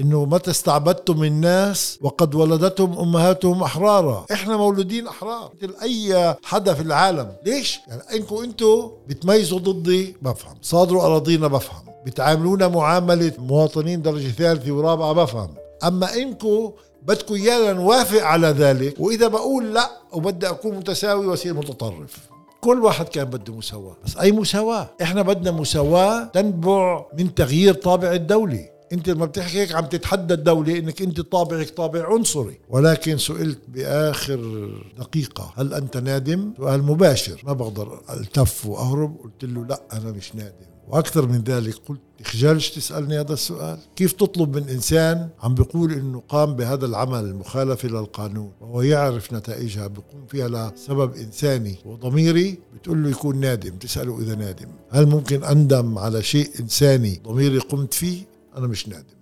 إنه متى استعبدتم الناس وقد ولدتهم أمهاتهم أحرارا. إحنا مولودين أحرار. مثل أي حدا في العالم. ليش؟ يعني انكم أنتم بتميزوا ضدي بفهم. صادروا أراضينا بفهم. بتعاملونا معاملة مواطنين درجة ثالثة ورابعة بفهم. أما انكم بدكم إيانا نوافق على ذلك وإذا بقول لا وبدي أكون متساوي وأصير متطرف. كل واحد كان بده مساواة. بس أي مساواة؟ إحنا بدنا مساواة تنبع من تغيير طابع الدولة. انت لما بتحكي هيك عم تتحدى الدولة انك انت طابعك طابع عنصري. ولكن سئلت بآخر دقيقة هل أنت نادم؟ سؤال مباشر. ما بقدر ألتف وأهرب قلت له لا أنا مش نادم. وأكثر من ذلك قلت تخجلش تسألني هذا السؤال؟ كيف تطلب من إنسان عم بيقول إنه قام بهذا العمل المخالفه للقانون وهو يعرف نتائجها بيقوم فيها لسبب إنساني وضميري بتقول له يكون نادم. تساله إذا نادم. هل ممكن أندم على شيء إنساني ضميري قمت فيه؟ أنا مش نادم.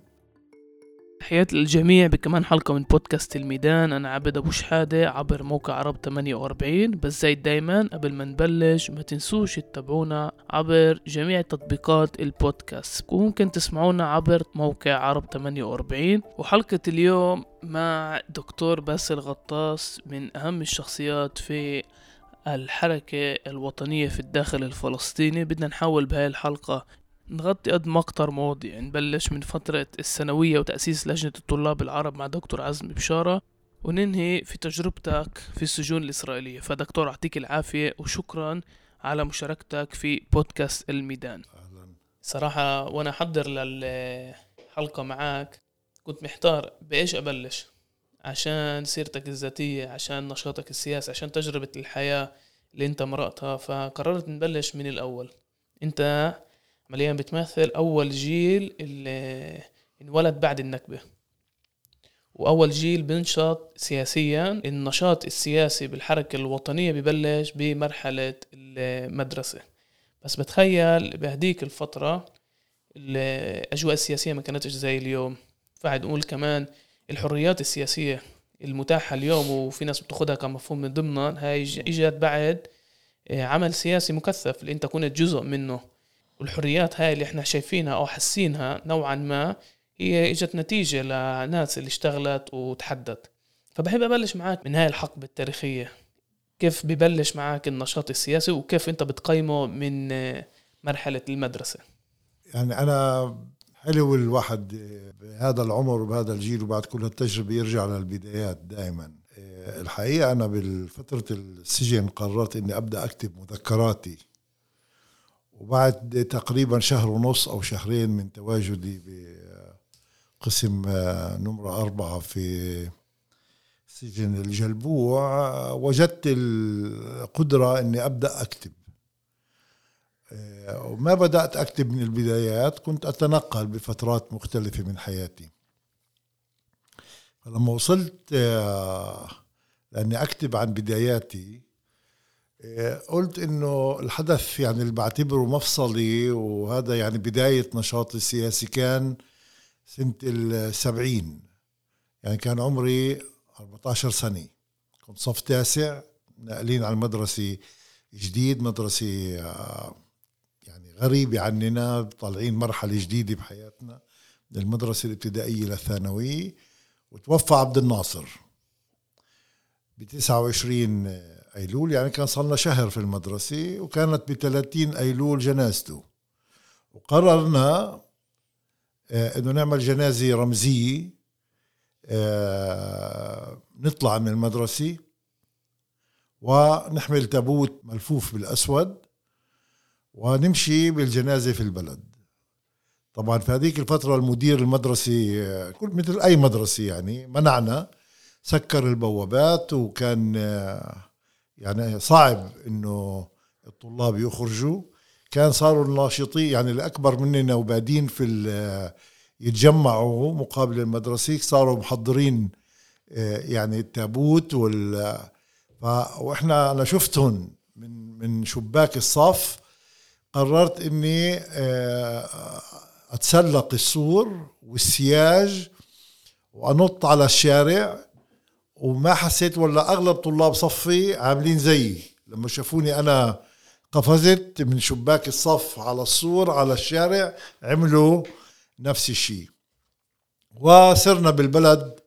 تحياتي للجميع بكمان حلقة من بودكاست الميدان. أنا عبد أبو شحادة عبر موقع عرب 48 بس زي دايما قبل ما نبلش ما تنسوش تتابعونا عبر جميع تطبيقات البودكاست. وممكن تسمعونا عبر موقع عرب 48 وحلقة اليوم مع دكتور باسل غطاس من أهم الشخصيات في الحركة الوطنية في الداخل الفلسطيني. بدنا نحاول بهاي الحلقة نغطي قد ما أقدر مواضيع. نبلش من فترة الثانوية وتأسيس لجنة الطلاب العرب مع دكتور عزمي بشارة وننهي في تجربتك في السجون الإسرائيلية. فدكتور أعطيك العافية وشكرا على مشاركتك في بودكاست الميدان. أهلا. صراحة وأنا أحضر للحلقة معك كنت محتار بإيش أبلش؟ عشان سيرتك الذاتية عشان نشاطك السياسي عشان تجربة الحياة اللي أنت مرقتها. فقررت نبلش من الأول. أنت عمليا بتمثل أول جيل اللي انولد بعد النكبة. وأول جيل بنشط سياسيا. النشاط السياسي بالحركة الوطنية ببلش بمرحلة المدرسة. بس بتخيل بهديك الفترة الأجواء السياسية ما كانتش زي اليوم. فعد نقول كمان الحريات السياسية المتاحة اليوم وفي ناس بتاخدها كمفهوم من ضمنها هاي إجت بعد عمل سياسي مكثف اللي أنت كنت جزء منه. والحريات هاي اللي إحنا شايفينها أو حاسينها نوعا ما هي إجت نتيجة لناس اللي اشتغلت وتحدت. فبحب أبلش معك من هاي الحقبة التاريخية. كيف ببلش معك النشاط السياسي وكيف أنت بتقيمه من مرحلة المدرسة؟ يعني أنا حلو الواحد بهذا العمر وبهذا الجيل وبعد كل هالتجربة يرجع للبدايات دائما الحقيقة أنا بالفترة السجن قررت إني أبدأ أكتب مذكراتي. وبعد تقريبا شهر ونص أو شهرين من تواجدي بقسم نمرة أربعة في سجن الجلبوع وجدت القدرة أني أبدأ أكتب. وما بدأت أكتب من البدايات كنت أتنقل بفترات مختلفة من حياتي. فلما وصلت لأني أكتب عن بداياتي قلت إنه الحدث يعني اللي بعتبره مفصلي وهذا يعني بداية نشاطي السياسي كان سنة السبعين. يعني كان عمري 14 سنة. كنت صف تاسع ناقلين على المدرسة جديد مدرسة يعني غريبة عننا طالعين مرحلة جديدة بحياتنا من المدرسة الابتدائية للثانوية وتوفى عبد الناصر. ب 29 أيلول يعني كان صار لنا شهر في المدرسة وكانت ب 30 أيلول جنازته. وقررنا آه، إنه نعمل جنازة رمزية آه، نطلع من المدرسة ونحمل تابوت ملفوف بالأسود ونمشي بالجنازة في البلد. طبعا في هذيك الفترة المدير المدرسي آه، كل مثل أي مدرسة يعني منعنا سكر البوابات وكان يعني صعب إنه الطلاب يخرجوا. كان صاروا الناشطين يعني الأكبر مننا وبعدين في يتجمعوا مقابل المدرسة صاروا محضرين آه، يعني التابوت وال وإحنا أنا شفتهم من من شباك الصف قررت إني آه، أتسلق السور والسياج وأنط على الشارع. وما حسيت ولا أغلب طلاب صفي عاملين زيي. لما شافوني أنا قفزت من شباك الصف على السور على الشارع عملوا نفس الشيء. وصرنا بالبلد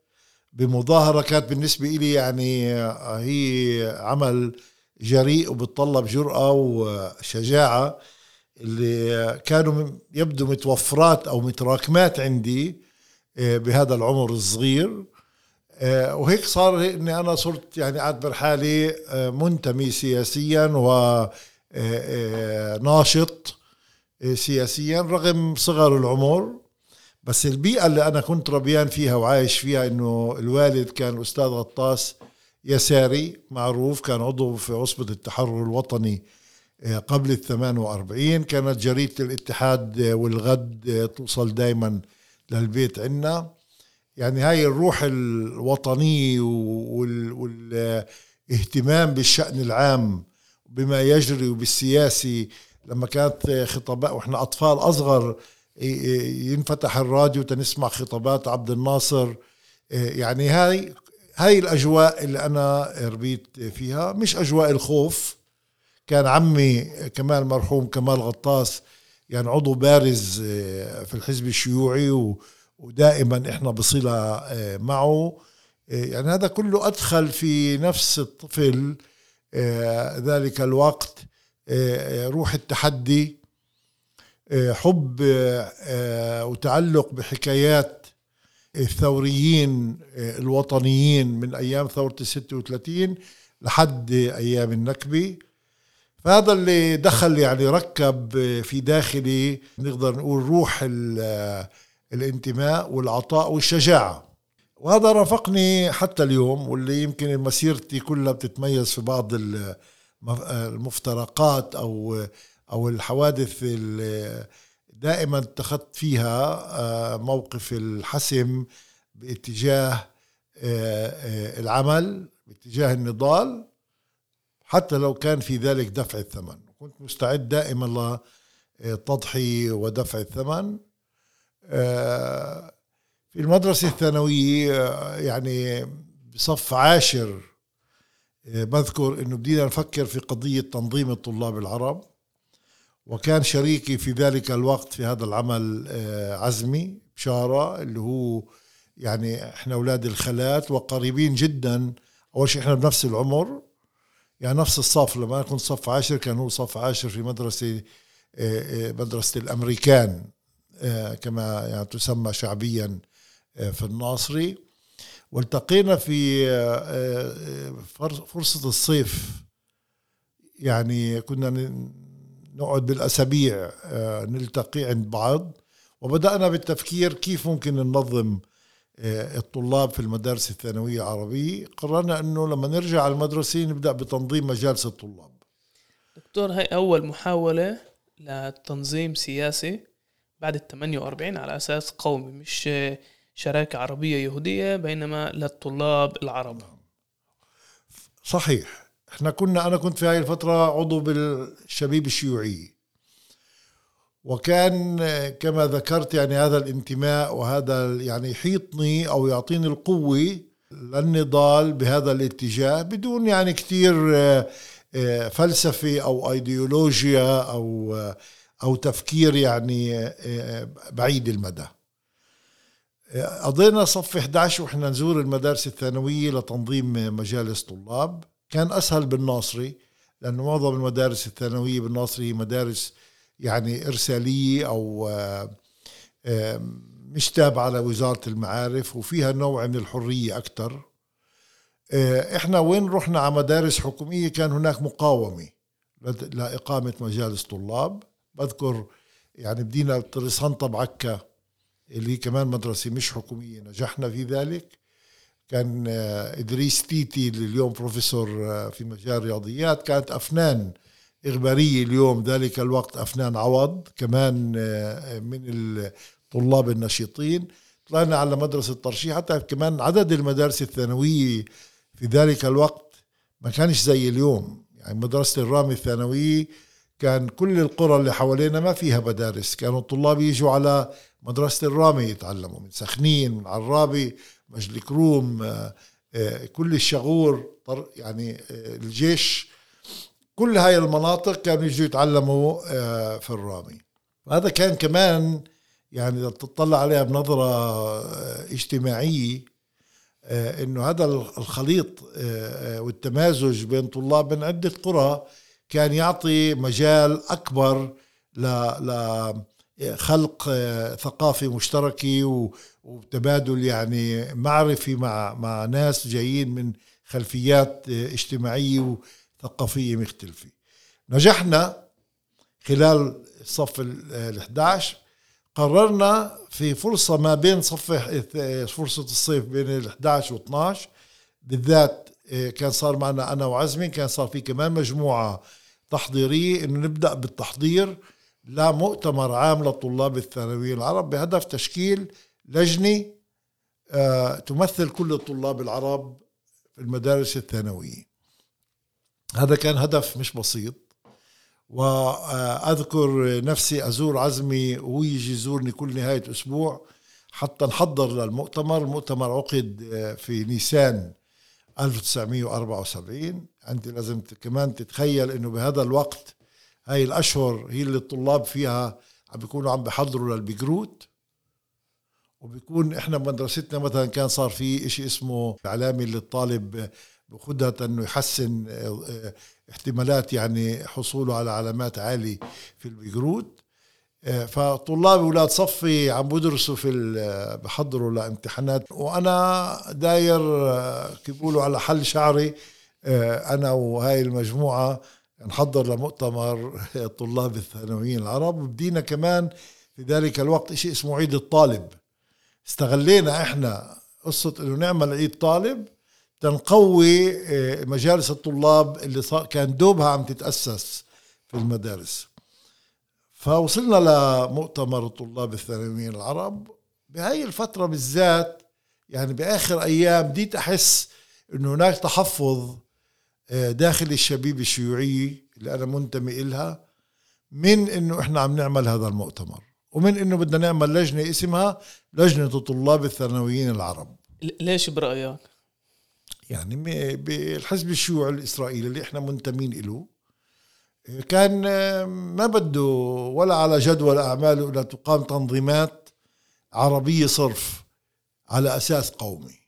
بمظاهرة كانت بالنسبة إلي يعني هي عمل جريء وبتطلب جرأة وشجاعة اللي كانوا يبدو متوفرات أو متراكمات عندي آه، بهذا العمر الصغير. آه، وهيك صار إني أنا صرت يعني أعتبر حالي آه، منتمي سياسيا وناشط سياسيا رغم صغر العمر. بس البيئة اللي أنا كنت ربيان فيها وعايش فيها إنه الوالد كان أستاذ غطاس يساري معروف كان عضو في عصبة التحرر الوطني آه، قبل ال 48 كانت جريدة الاتحاد والغد توصل دايما للبيت عنا يعني هاي الروح الوطنية والاهتمام بالشأن العام بما يجري وبالسياسي. لما كانت خطابات وإحنا أطفال أصغر ينفتح الراديو تنسمع خطابات عبد الناصر. يعني هاي هاي الأجواء اللي أنا ربيت فيها مش أجواء الخوف. كان عمي كمال مرحوم كمال غطاس يعني عضو بارز في الحزب الشيوعي ودائما إحنا بصلة معه. يعني هذا كله أدخل في نفس الطفل ذلك الوقت روح التحدي حب وتعلق بحكايات الثوريين الوطنيين من أيام ثورة ال 36 لحد أيام النكبة. فهذا اللي دخل يعني ركب في داخلي نقدر نقول روح الانتماء والعطاء والشجاعة. وهذا رافقني حتى اليوم واللي يمكن مسيرتي كلها بتتميز في بعض المفترقات أو أو الحوادث اللي دائما اتخذت فيها آه، موقف الحسم باتجاه آه، آه، العمل باتجاه النضال حتى لو كان في ذلك دفع الثمن. كنت مستعد دائما للتضحية ودفع الثمن. في المدرسة الثانوية يعني بصف عاشر بذكر إنه بدينا نفكر في قضية تنظيم الطلاب العرب وكان شريكي في ذلك الوقت في هذا العمل عزمي بشارة اللي هو يعني إحنا أولاد الخالات وقريبين جدا أول شيء إحنا بنفس العمر يعني نفس الصف لما أنا كنت صف عاشر كان هو صف عاشر في مدرسة مدرسة الأمريكان. كما يعني تسمى شعبيا في الناصري والتقينا في فرصة الصيف. يعني كنا نقعد بالأسابيع نلتقي عند بعض. وبدأنا بالتفكير كيف ممكن ننظم آه، الطلاب في المدارس الثانوية العربية. قررنا أنه لما نرجع على المدرسة نبدأ بتنظيم مجالس الطلاب. دكتور هاي أول محاولة لتنظيم سياسي؟ بعد ال 48 على أساس قومي مش شراكة عربية يهودية بينما للطلاب العرب. صحيح. إحنا كنا أنا كنت في هاي الفترة عضو بالشبيب الشيوعية وكان كما ذكرت يعني هذا الانتماء وهذا يعني يحيطني أو يعطيني القوة للنضال بهذا الاتجاه بدون يعني كثير آه، آه، فلسفة أو ايديولوجيا أو آه، أو تفكير يعني بعيد المدى. قضينا صف 11 وإحنا نزور المدارس الثانوية لتنظيم مجالس طلاب. كان أسهل بالناصري لأنه معظم المدارس الثانوية بالناصري هي مدارس يعني إرسالية أو آه، مش تابعة لوزارة المعارف وفيها نوع من الحرية أكثر آه، إحنا وين رحنا على مدارس حكومية كان هناك مقاومة لإقامة مجالس طلاب. بذكر يعني بدينا طرسنطة بعكا اللي هي كمان مدرسة مش حكومية نجحنا في ذلك. كان آه، إدريس تيتي اللي اليوم بروفيسور في مجال الرياضيات كانت أفنان إخبارية اليوم ذلك الوقت أفنان عوض كمان آه، من الطلاب النشيطين. طلعنا على مدرسة ترشيح حتى كمان عدد المدارس الثانوية في ذلك الوقت ما كانش زي اليوم. يعني مدرسة الرامي الثانوية كان كل القرى اللي حوالينا ما فيها مدارس. كانوا الطلاب يجوا على مدرسة الرامي يتعلموا من سخنين من عرابي مجد كروم آه، آه، كل الشغور يعني الجيش. كل هاي المناطق كانوا يجوا يتعلموا آه، في الرامي. هذا كان كمان يعني إذا تطلع عليها بنظرة آه، اجتماعية آه، إنه هذا الخليط آه، والتمازج بين طلاب من عدة قرى كان يعطي مجال أكبر لخلق ثقافه مشتركه وتبادل يعني معرفي مع مع ناس جايين من خلفيات اجتماعية وثقافية مختلفة. نجحنا خلال الصف ال 11 قررنا في فرصة ما بين صف فرصة الصيف بين ال 11 و 12 بالذات آه، كان صار معنا أنا وعزمي كان صار في كمان مجموعة تحضيرية إنه نبدأ بالتحضير لمؤتمر عام لطلاب الثانوية العرب بهدف تشكيل لجنة آه، تمثل كل الطلاب العرب في المدارس الثانوية. هذا كان هدف مش بسيط وأذكر نفسي أزور عزمي وهو يجي يزورني كل نهاية أسبوع حتى نحضر للمؤتمر. المؤتمر عقد آه، في نيسان 1974 أنت لازم كمان تتخيل إنه بهذا الوقت هاي الأشهر هي اللي الطلاب فيها عم بيكونوا عم بحضروا للبيجروت. وبيكون إحنا بمدرستنا مثلا كان صار في شيء اسمه علامه اللي الطالب بخدها إنه يحسن آه، آه، احتمالات يعني حصوله على علامات عالية في البيجروت. آه، فطلاب أولاد صفي عم بدرسوا في بحضروا لامتحانات. وأنا داير بيقولوا على حل شعري أنا وهاي المجموعة نحضر لمؤتمر طلاب الثانويين العرب وبدينا كمان في ذلك الوقت شيء اسمه عيد الطالب. استغلينا إحنا قصة إنه نعمل عيد طالب تنقوي آه، مجالس الطلاب اللي كان دوبها عم تتأسس في المدارس. فوصلنا لمؤتمر الطلاب الثانويين العرب. بهاي الفترة بالذات يعني بآخر أيام بديت أحس أنه هناك تحفظ آه، داخل الشبيبة الشيوعية اللي أنا منتمي إلها من أنه إحنا عم نعمل هذا المؤتمر ومن أنه بدنا نعمل لجنة اسمها لجنة الطلاب الثانويين العرب ليش برأيك؟ يعني بالحزب الشيوعي الإسرائيلي اللي إحنا منتمين له كان ما بده ولا على جدول أعماله إلا تقام تنظيمات عربية صرف على أساس قومي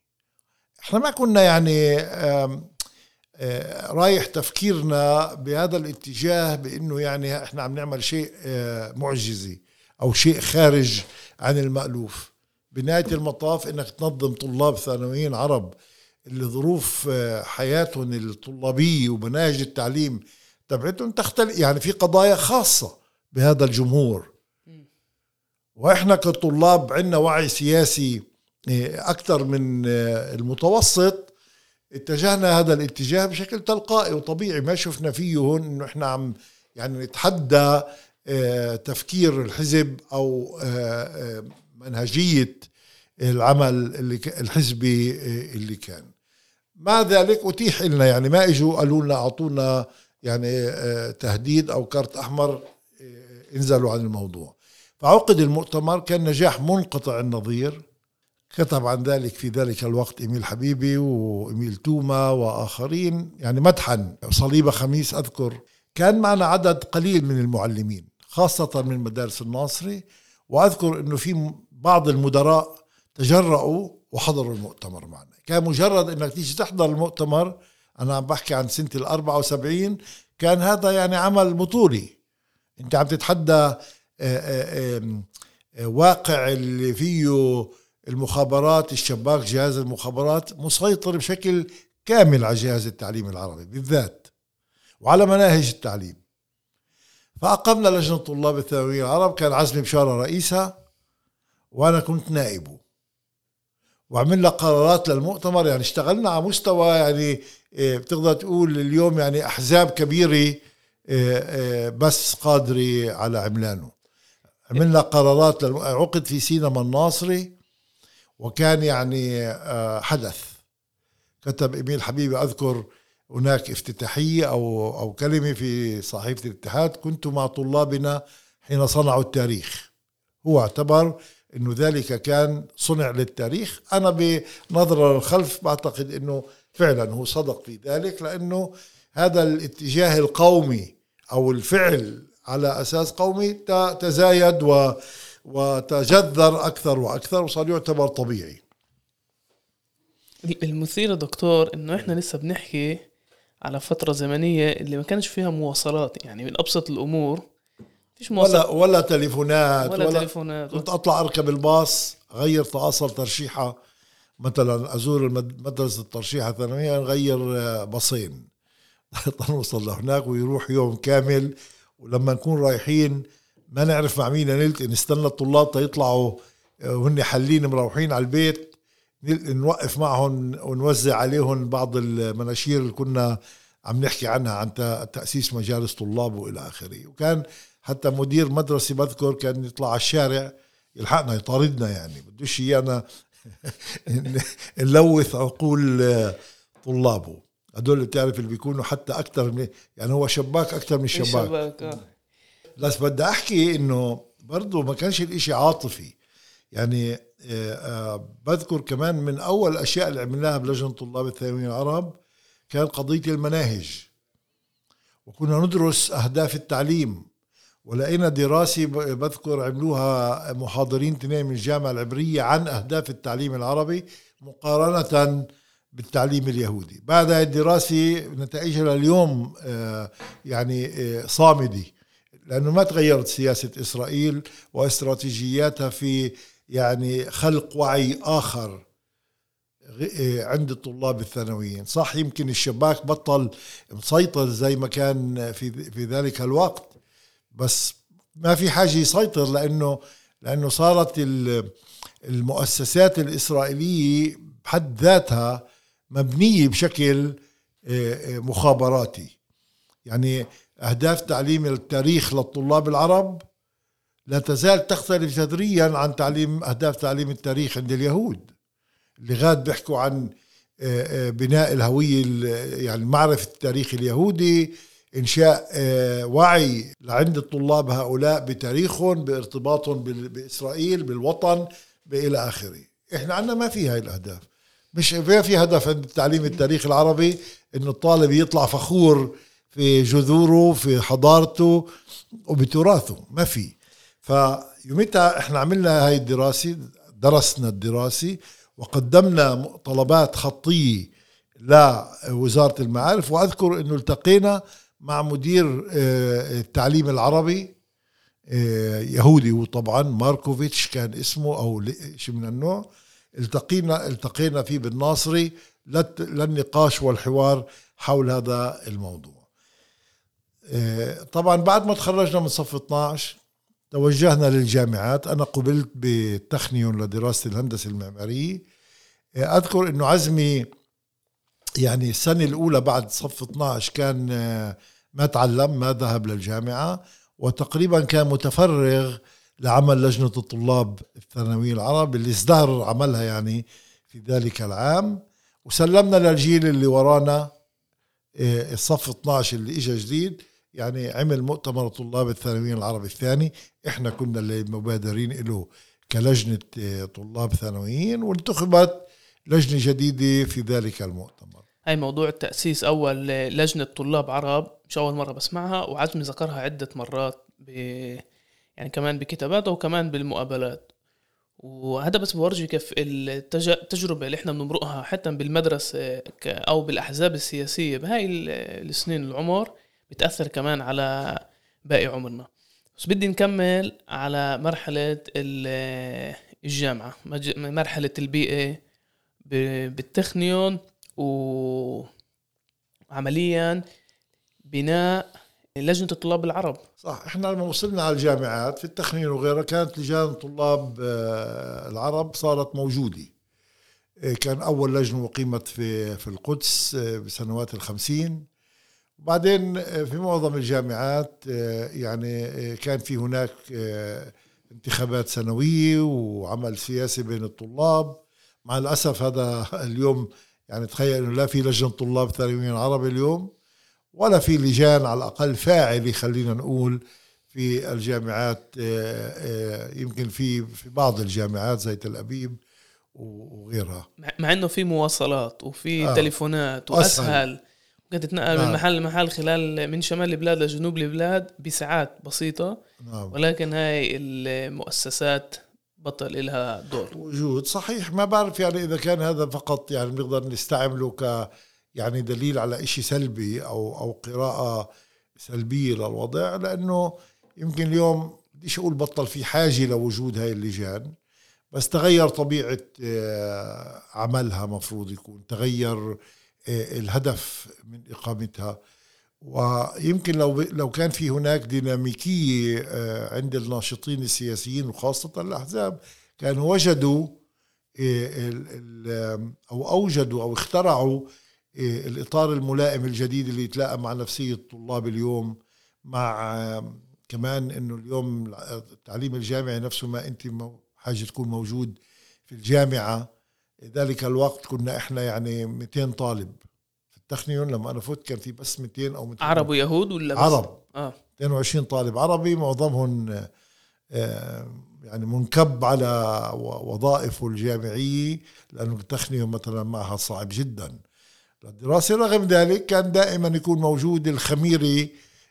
إحنا ما كنا يعني آه، رايح تفكيرنا بهذا الاتجاه بإنه يعني إحنا عم نعمل شيء آه، معجزي أو شيء خارج عن المألوف. بنهاية المطاف إنك تنظم طلاب ثانويين عرب اللي ظروف آه، حياتهم الطلابية ومناهج التعليم تبعتهم تختلف. يعني في قضايا خاصة بهذا الجمهور. وإحنا كطلاب عندنا وعي سياسي آه، أكثر من آه، المتوسط. اتجهنا هذا الاتجاه بشكل تلقائي وطبيعي ما شفنا فيه هون إنه إحنا عم يعني نتحدى تفكير الحزب أو منهجية العمل اللي الحزبي اللي كان. مع ذلك أتيح لنا يعني ما إجوا قالوا لنا أعطونا يعني آه، تهديد أو كارت أحمر آه، انزلوا عن الموضوع. فعقد المؤتمر كان نجاح منقطع النظير. كتب عن ذلك في ذلك الوقت إميل حبيبي وإميل توما وآخرين. يعني مدحا صليبة خميس أذكر. كان معنا عدد قليل من المعلمين خاصة من مدارس الناصري. وأذكر أنه في بعض المدراء تجرأوا وحضروا المؤتمر معنا. كان مجرد إنك تيجي تحضر المؤتمر أنا عم بحكي عن سنة ال 74 كان هذا يعني عمل بطولي. أنت عم تتحدى آه، آه، آه، واقع اللي فيه المخابرات الشباك جهاز المخابرات مسيطر بشكل كامل على جهاز التعليم العربي بالذات وعلى مناهج التعليم. فأقمنا لجنة طلاب الثانوية العرب كان عزمي بشارة رئيسها وأنا كنت نائبه وعملنا قرارات للمؤتمر يعني اشتغلنا على مستوى يعني إيه، بتقدر تقول اليوم يعني أحزاب كبيرة إيه، إيه، بس قادرة على عملانه. عملنا قرارات عقد في سينما الناصري وكان يعني آه، حدث. كتب إيميل حبيبي أذكر هناك افتتاحية أو أو كلمة في صحيفة الاتحاد كنت مع طلابنا حين صنعوا التاريخ. هو اعتبر إنه ذلك كان صنع للتاريخ. أنا بنظرة للخلف بعتقد إنه فعلا هو صدق في ذلك لأنه هذا الاتجاه القومي أو الفعل على أساس قومي تزايد و وتجذر أكثر وأكثر وصار يعتبر طبيعي. المثير دكتور إنه إحنا لسه بنحكي على فترة زمنية اللي ما كانش فيها مواصلات يعني من أبسط الأمور فيش مواصلات. ولا ولا تليفونات ولا, ولا تليفونات. كنت أطلع أركب الباص اغير تواصل ترشيحة مثلا أزور مدرسة الترشيحة الثانوية نغير باصين. نوصل لهناك ويروح يوم كامل ولما نكون رايحين ما نعرف مع مين. نلتقي نستنى الطلاب تيطلعوا وهن حلين مروحين على البيت. نوقف معهم ونوزع عليهم بعض المناشير اللي كنا عم نحكي عنها عن تأسيس مجالس طلاب وإلى آخره. وكان حتى مدير مدرسة بذكر كان يطلع على الشارع يلحقنا يطاردنا يعني. بدوش إيانا نلوث عقول طلابه. هدول بتعرف اللي بيكونوا حتى أكثر من يعني هو شباك أكثر من الشباك شباك آه. بس بدي أحكي إنه برضه ما كانش الإشي عاطفي. يعني آه، آه، بذكر كمان من أول الاشياء اللي عملناها بلجنة طلاب الثانويه العرب كان قضية المناهج. وكنا ندرس أهداف التعليم. ولقينا دراسة بذكر عملوها محاضرين اثنين من الجامعة العبرية عن أهداف التعليم العربي مقارنة بالتعليم اليهودي. بعد الدراسة نتائجها لليوم آه، يعني صامدة. لأنه ما تغيرت سياسة إسرائيل واستراتيجياتها في يعني خلق وعي آخر آه، عند الطلاب الثانويين. صح يمكن الشباك بطل مسيطر زي ما كان في في ذلك الوقت بس ما في حاجة يسيطر لأنه لأنه صارت المؤسسات الإسرائيلية بحد ذاتها مبنية بشكل آه، آه، مخابراتي. يعني أهداف تعليم التاريخ للطلاب العرب لا تزال تختلف جذريا عن تعليم أهداف تعليم التاريخ عند اليهود. اللي بيحكوا عن آه، بناء الهوية يعني معرفة التاريخ اليهودي إنشاء وعي لعند الطلاب هؤلاء بتاريخهم بارتباطهم بإسرائيل بالوطن إلى آخره. إحنا عندنا ما في هاي الأهداف. مش في هدف عند تعليم التاريخ العربي إنه الطالب يطلع فخور في جذوره في حضارته وبتراثه ما في. فيومتها إحنا عملنا هاي الدراسة درسنا الدراسة وقدمنا طلبات خطية لوزارة المعارف وأذكر أنه التقينا مع مدير آه، التعليم العربي آه، يهودي وطبعا ماركوفيتش كان اسمه أو شيء من النوع. التقينا التقينا فيه بالناصري للنقاش والحوار حول هذا الموضوع. طبعا بعد ما تخرجنا من صف 12 توجهنا للجامعات. أنا قبلت بالتخنيون لدراسة الهندسة المعمارية. آه، أذكر أنه عزمي يعني السنة الأولى بعد صف 12 كان آه، ما تعلم ما ذهب للجامعة وتقريبا كان متفرغ لعمل لجنة الطلاب الثانوية العرب اللي ازدهر عملها يعني في ذلك العام. وسلمنا للجيل اللي ورانا آه، الصف 12 اللي اجى جديد. يعني عمل مؤتمر طلاب الثانويين العربي الثاني إحنا كنا اللي مبادرين له كلجنة آه، طلاب ثانويين وانتخبت لجنة جديدة في ذلك المؤتمر. هاي موضوع التأسيس أول لجنة طلاب عرب مش أول مرة بسمعها وعزمي ذكرها عدة مرات ب يعني كمان بكتاباته وكمان بالمقابلات. وهذا بس بورجي كيف التجربة اللي إحنا بنمرقها حتى بالمدرسة أو بالأحزاب السياسية بهاي السنين العمر. بتأثر كمان على باقي عمرنا. بس بدي نكمل على مرحلة الجامعة مرحلة البيئة بالتخنيون وعمليا بناء لجنة الطلاب العرب. صح إحنا لما وصلنا على الجامعات في التخمين وغيرها كانت لجان طلاب آه، العرب صارت موجودة. آه، كان أول لجنة أقيمت في في القدس آه، بسنوات الخمسين. وبعدين في معظم الجامعات يعني كان في هناك انتخابات سنوية وعمل سياسي بين الطلاب. مع الأسف هذا اليوم يعني تخيل أنه لا في لجنة طلاب ثانويين عربي اليوم ولا في لجان على الأقل فاعلة خلينا نقول في الجامعات آه، آه، يمكن في في بعض الجامعات زي تل أبيب وغيرها. مع إنه في مواصلات وفي آه. تليفونات وأسهل. ممكن تتنقل نعم. من محل لمحل خلال من شمال البلاد لجنوب البلاد بساعات بسيطة. نعم. ولكن هاي المؤسسات بطل إلها دور. وجود صحيح ما بعرف يعني إذا كان هذا فقط يعني بنقدر نستعمله ك يعني دليل على إشي سلبي أو أو قراءة سلبية للوضع لأنه يمكن اليوم بديش أقول بطل في حاجة لوجود هاي اللجان بس تغير طبيعة آه، عملها مفروض يكون. تغير الهدف من إقامتها. ويمكن لو لو كان في هناك ديناميكية آه، عند الناشطين السياسيين وخاصة الأحزاب كانوا وجدوا آه، أو أوجدوا أو اخترعوا آه، الإطار الملائم الجديد اللي يتلائم مع نفسية الطلاب اليوم مع كمان إنه اليوم التعليم الجامعي نفسه ما أنت حاجة تكون موجود في الجامعة. ذلك الوقت كنا إحنا يعني 200 طالب. في التخنيون لما أنا فوت كان في بس 200 أو 200 عرب ويهود ولا بس؟ عرب. آه. 22 طالب عربي معظمهم آه، يعني منكب على وظائفه الجامعية لأنه التخنية مثلا معها صعب جدا. للدراسة رغم ذلك كان دائما يكون موجود الخميري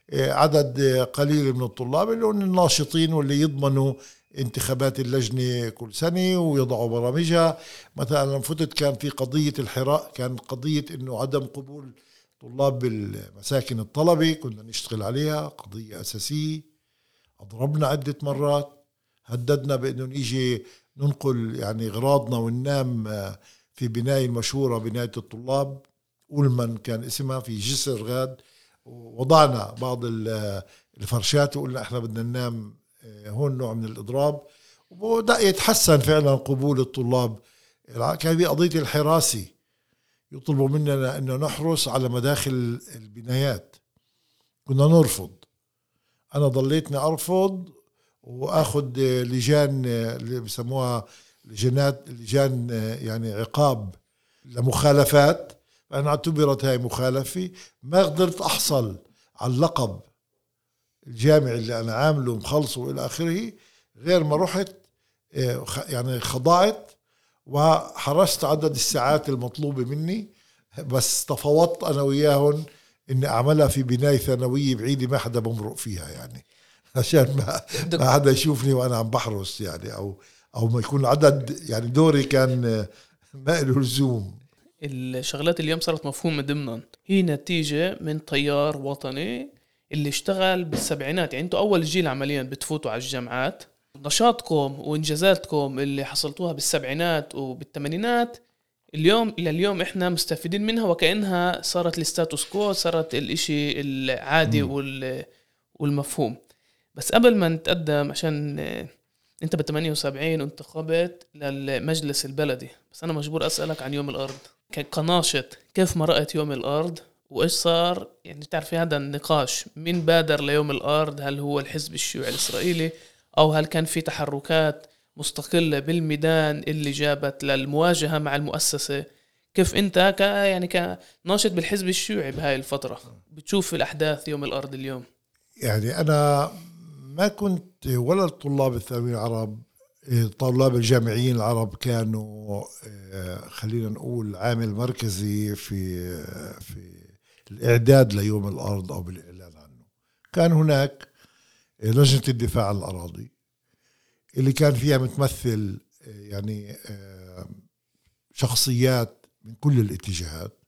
آه، عدد قليل من الطلاب اللي هم الناشطين واللي يضمنوا انتخابات اللجنة كل سنة ويضعوا برامجها. مثلا لما فتت كان في قضية الحراء كان قضية إنه عدم قبول طلاب بالمساكن الطلبة كنا نشتغل عليها قضية أساسية. أضربنا عدة مرات هددنا بأنه نيجي ننقل يعني أغراضنا وننام آه، في بناية المشهورة بناية الطلاب. أولمن كان اسمها في جسر غاد. وضعنا بعض ال- الفرشات وقلنا إحنا بدنا ننام آه، هون نوع من الإضراب وبدأ يتحسن فعلا قبول الطلاب. كان في قضية الحراسة يطلبوا مننا انه نحرس على مداخل البنايات. كنا نرفض. أنا ضليتني أرفض وأخذ لجان اللي بسموها لجنات لجان يعني عقاب لمخالفات. فانا اعتبرت هاي مخالفة. ما قدرت أحصل على اللقب. الجامعي اللي أنا عامله ومخلصه وإلى آخره غير ما رحت آه، يعني خضعت وحرصت عدد الساعات المطلوبة مني بس تفاوضت أنا وياهم إني أعملها في بناية ثانوية بعيدة ما حدا بمرق فيها يعني. عشان ما, ما حدا يشوفني وأنا عم بحرس يعني أو أو ما يكون عدد يعني دوري كان آه، ما له لزوم. الشغلات اليوم صارت مفهومة ضمنا. هي نتيجة من تيار وطني اللي اشتغل بالسبعينات. يعني أنتوا أول جيل عمليا بتفوتوا على الجامعات. نشاطكم وإنجازاتكم اللي حصلتوها بالسبعينات وبالثمانينات اليوم لليوم إحنا مستفيدين منها وكأنها صارت الستاتوس كو صارت الإشي العادي وال والمفهوم. بس قبل ما نتقدم عشان انت بال 78 وانتخبت للمجلس البلدي بس أنا مجبور أسألك عن يوم الأرض. كناشط كيف مرقت يوم الأرض؟ وإيش صار؟ يعني بتعرفي هذا النقاش مين بادر ليوم الأرض هل هو الحزب الشيوعي الإسرائيلي أو هل كان في تحركات مستقلة بالميدان اللي جابت للمواجهة مع المؤسسة؟ كيف أنت ك يعني كناشط بالحزب الشيوعي بهاي الفترة بتشوف الأحداث يوم الأرض اليوم؟ يعني أنا ما كنت ولا الطلاب الثانويين العرب الطلاب الجامعيين العرب كانوا آه، خلينا نقول عامل مركزي في آه، في الإعداد ليوم الأرض أو بالإعلان عنه. كان هناك لجنة الدفاع عن الأراضي اللي كان فيها متمثل يعني آه، شخصيات من كل الاتجاهات.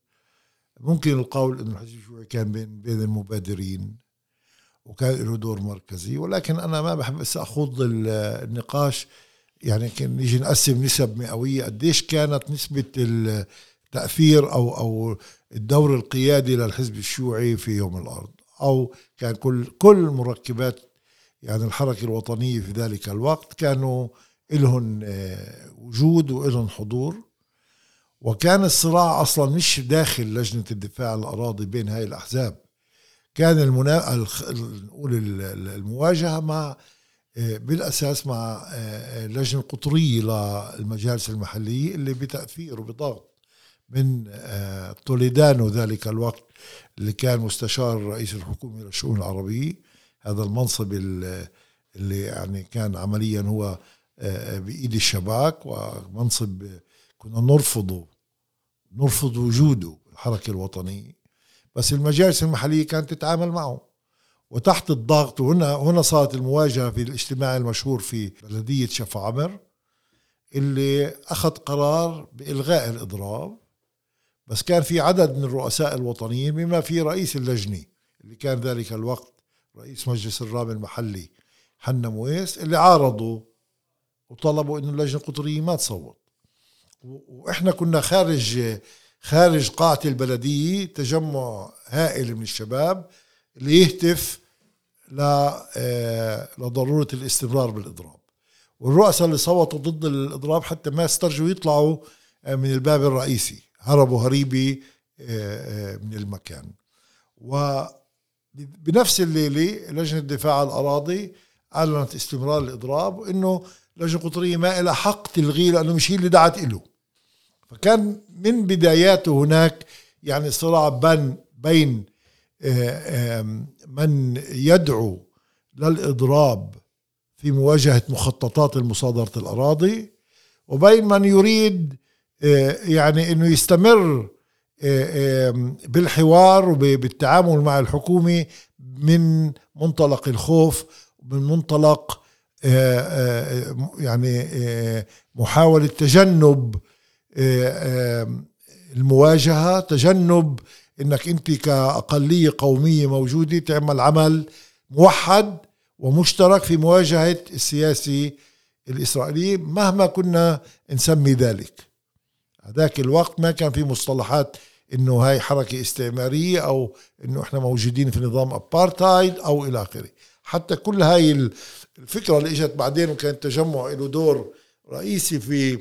ممكن القول إنه الحزب الشيوعي كان بين بين المبادرين وكان له دور مركزي ولكن أنا ما بحب أخوض ال- النقاش يعني كان نيجي نقسم نسب مئوية. قديش كانت نسبة التاثير أو أو الدور القيادي للحزب الشيوعي في يوم الأرض أو كان كل كل مركبات يعني الحركة الوطنية في ذلك الوقت كانوا لهم آه، وجود ولهم حضور. وكان الصراع أصلا مش داخل لجنة الدفاع عن الأراضي بين هاي الأحزاب. كان المنا... نقول ال- ال- المواجهة مع آه، بالأساس مع آه، اللجنه القطريه للمجالس المحلية اللي بتأثير وبضغط. من آه، توليدانو ذلك الوقت اللي كان مستشار رئيس الحكومة للشؤون العربية. هذا المنصب ال- اللي يعني كان عمليا هو آه، بإيد الشباك ومنصب كنا نرفضه نرفض وجوده الحركة الوطنية. بس المجالس المحلية كانت تتعامل معه. وتحت الضغط وهنا هنا صارت المواجهة في الاجتماع المشهور في بلدية شفا عمر اللي أخذ قرار بإلغاء الإضراب. بس كان في عدد من الرؤساء الوطنيين بما في رئيس اللجنة اللي كان ذلك الوقت رئيس مجلس الرام المحلي حنا مويس اللي عارضوا وطلبوا إنه اللجنة القطرية ما تصوت. وإحنا كنا خارج خارج قاعة البلدية تجمع هائل من الشباب اللي يهتف آه، لضرورة الاستمرار بالإضراب. والرؤساء اللي صوتوا ضد الإضراب حتى ما استرجوا يطلعوا آه، من الباب الرئيسي. هربوا هريبه آه، من المكان. وبنفس الليلة لجنة الدفاع عن الأراضي أعلنت استمرار الإضراب وانه اللجنه القطريه ما لها حق تلغيه لأنه مش هي اللي دعت له فكان من بداياته هناك يعني صراع بين بين آه، من يدعو للإضراب في مواجهة مخططات المصادرة الأراضي وبين من يريد آه، يعني إنه يستمر آه، بالحوار وبالتعامل مع الحكومة من منطلق الخوف من منطلق آه، آه، يعني آه، محاولة تجنب المواجهة تجنب إنك أنت كأقلية قومية موجودة تعمل عمل موحد ومشترك في مواجهة السياسي الإسرائيلي مهما كنا نسمي ذلك. هذاك الوقت ما كان في مصطلحات إنه هاي حركة استعمارية أو إنه إحنا موجودين في نظام ابارتايد أو إلى آخره. حتى كل هاي الفكرة اللي إجت بعدين وكان التجمع له دور رئيسي في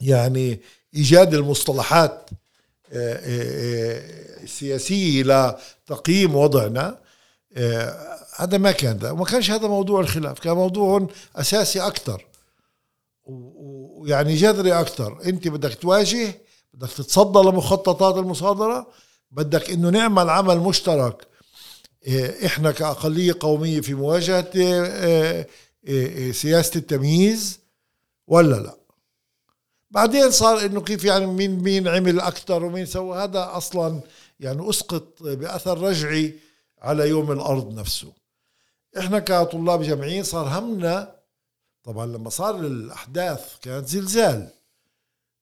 يعني إيجاد المصطلحات آه، آه، آه، السياسيه لتقييم وضعنا هذا ما كان ده وما كانش هذا موضوع الخلاف كان موضوع أساسي أكثر ويعني جذري أكثر. أنت بدك تواجه بدك تتصدى لمخططات المصادرة بدك إنه نعمل عمل مشترك. إيه، إحنا كأقلية قومية في مواجهة إيه، إيه، سياسة التمييز ولا لا؟ بعدين صار إنه كيف يعني مين مين عمل أكثر ومين سوى؟ هذا أصلا يعني أسقط بأثر رجعي على يوم الأرض نفسه. إحنا كطلاب جامعيين صار همنا طبعا لما صار الأحداث كانت زلزال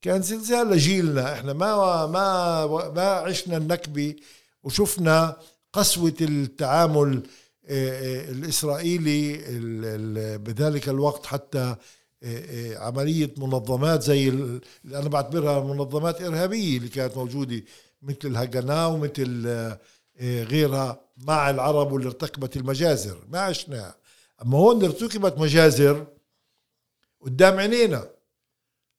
كان زلزال لجيلنا إحنا ما ما ما عشنا النكبة وشفنا قسوة التعامل الإسرائيلي بذلك الوقت حتى عملية منظمات زي اللي أنا بعتبرها منظمات إرهابية اللي كانت موجودة مثل الهجنا ومثل غيرها مع العرب واللي ارتكبت المجازر. ما عشناها أما هون ارتكبت مجازر قدام عينينا.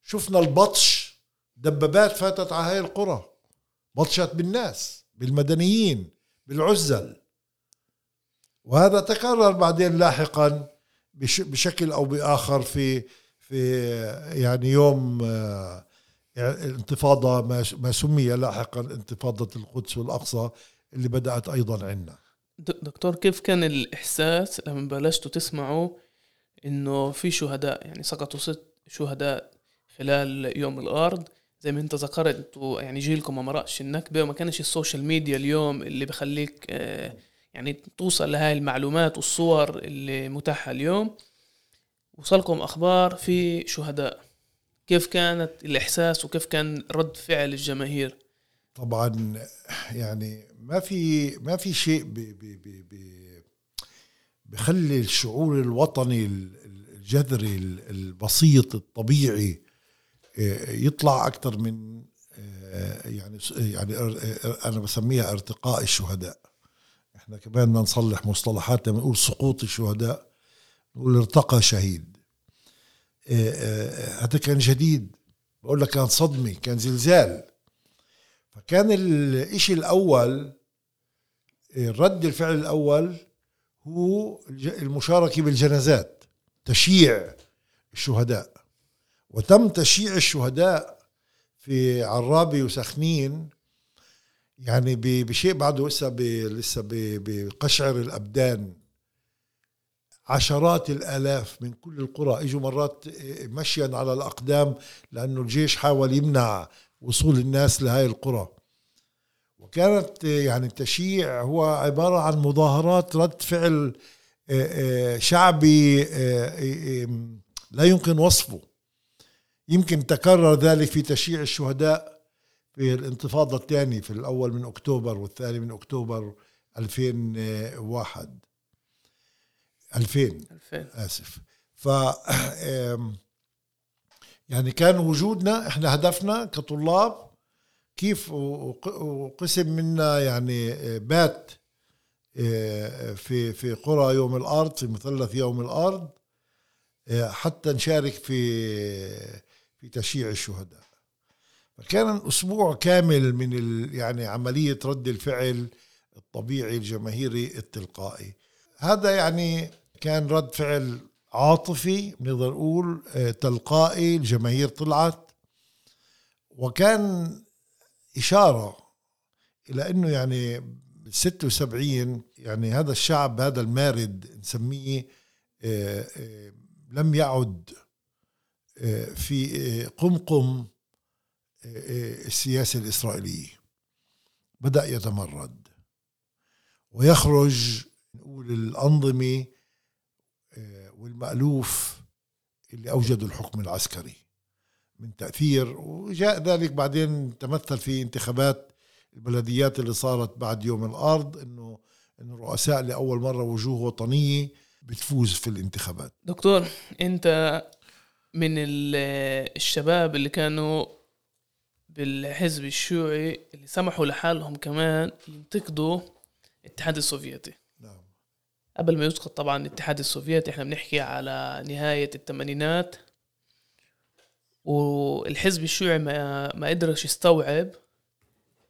شفنا البطش دبابات فاتت على هاي القرى. بطشت بالناس بالمدنيين بالعزل. وهذا تكرر بعدين لاحقا بشكل أو بآخر في في يعني يوم آه، انتفاضة ما سمي لاحقا انتفاضة القدس والأقصى اللي بدأت أيضا عندنا. دكتور كيف كان الإحساس؟ لما بلشتوا تسمعوا إنه في شهداء يعني سقطوا ست شهداء خلال يوم الأرض. زي ما أنت ذكرت يعني جيلكم ما مرقش النكبة وما كانش ال social media اليوم اللي بخليك آه، يعني توصل لهاي المعلومات والصور اللي متاحة اليوم. وصلكم أخبار في شهداء. كيف كانت الإحساس وكيف كان رد فعل الجماهير؟ طبعا يعني ما في ما في شيء بي بي بي بي بخلي الشعور الوطني الجذري البسيط الطبيعي يطلع أكثر من آه، يعني يعني أنا بسميها ارتقاء الشهداء. إحنا كمان بدنا نصلح مصطلحات لما نقول سقوط الشهداء نقول ارتقى شهيد. آه، آه، هذا كان جديد. بقول لك كان صدمة كان زلزال. فكان الإشي الأول رد الفعل الأول هو المشاركة بالجنازات تشييع الشهداء. وتم تشييع الشهداء في عرابي وسخنين يعني بشيء بعده لسه لسه بقشعر الأبدان. عشرات الآلاف من كل القرى إجوا مرات مشيا على الأقدام لأنه الجيش حاول يمنع وصول الناس لهاي القرى. وكانت يعني التشييع هو عبارة عن مظاهرات رد فعل آه، آه، شعبي آه، لا يمكن وصفه. يمكن تكرر ذلك في تشييع الشهداء في الانتفاضة الثانية في الأول من أكتوبر والثاني من أكتوبر 2001 2000 2000 آسف. ف يعني كان وجودنا إحنا هدفنا كطلاب كيف وقسم منا يعني بات في في قرى يوم الأرض في مثلث يوم الأرض حتى نشارك في في تشييع الشهداء. فكان أسبوع كامل من يعني عملية رد الفعل الطبيعي الجماهيري التلقائي. هذا يعني كان رد فعل عاطفي نقدر نقول آه، تلقائي الجماهير طلعت. وكان إشارة إلى أنه يعني 76 يعني هذا الشعب هذا المارد نسميه آه، آه، لم يعد في قمقم السياسة الإسرائيلية. بدأ يتمرد. ويخرج نقول الأنظمة والمألوف اللي أوجدوا الحكم العسكري. من تأثير وجاء ذلك بعدين تمثل في انتخابات البلديات اللي صارت بعد يوم الأرض إنه إنه الرؤساء لأول مرة وجوه وطنية بتفوز في الانتخابات. دكتور أنت من الشباب اللي كانوا بالحزب الشيوعي اللي سمحوا لحالهم كمان ينتقدوا الاتحاد السوفيتي. قبل ما يسقط طبعا الاتحاد السوفيتي إحنا بنحكي على نهاية الثمانينات. والحزب الشيوعي ما ما قدرش يستوعب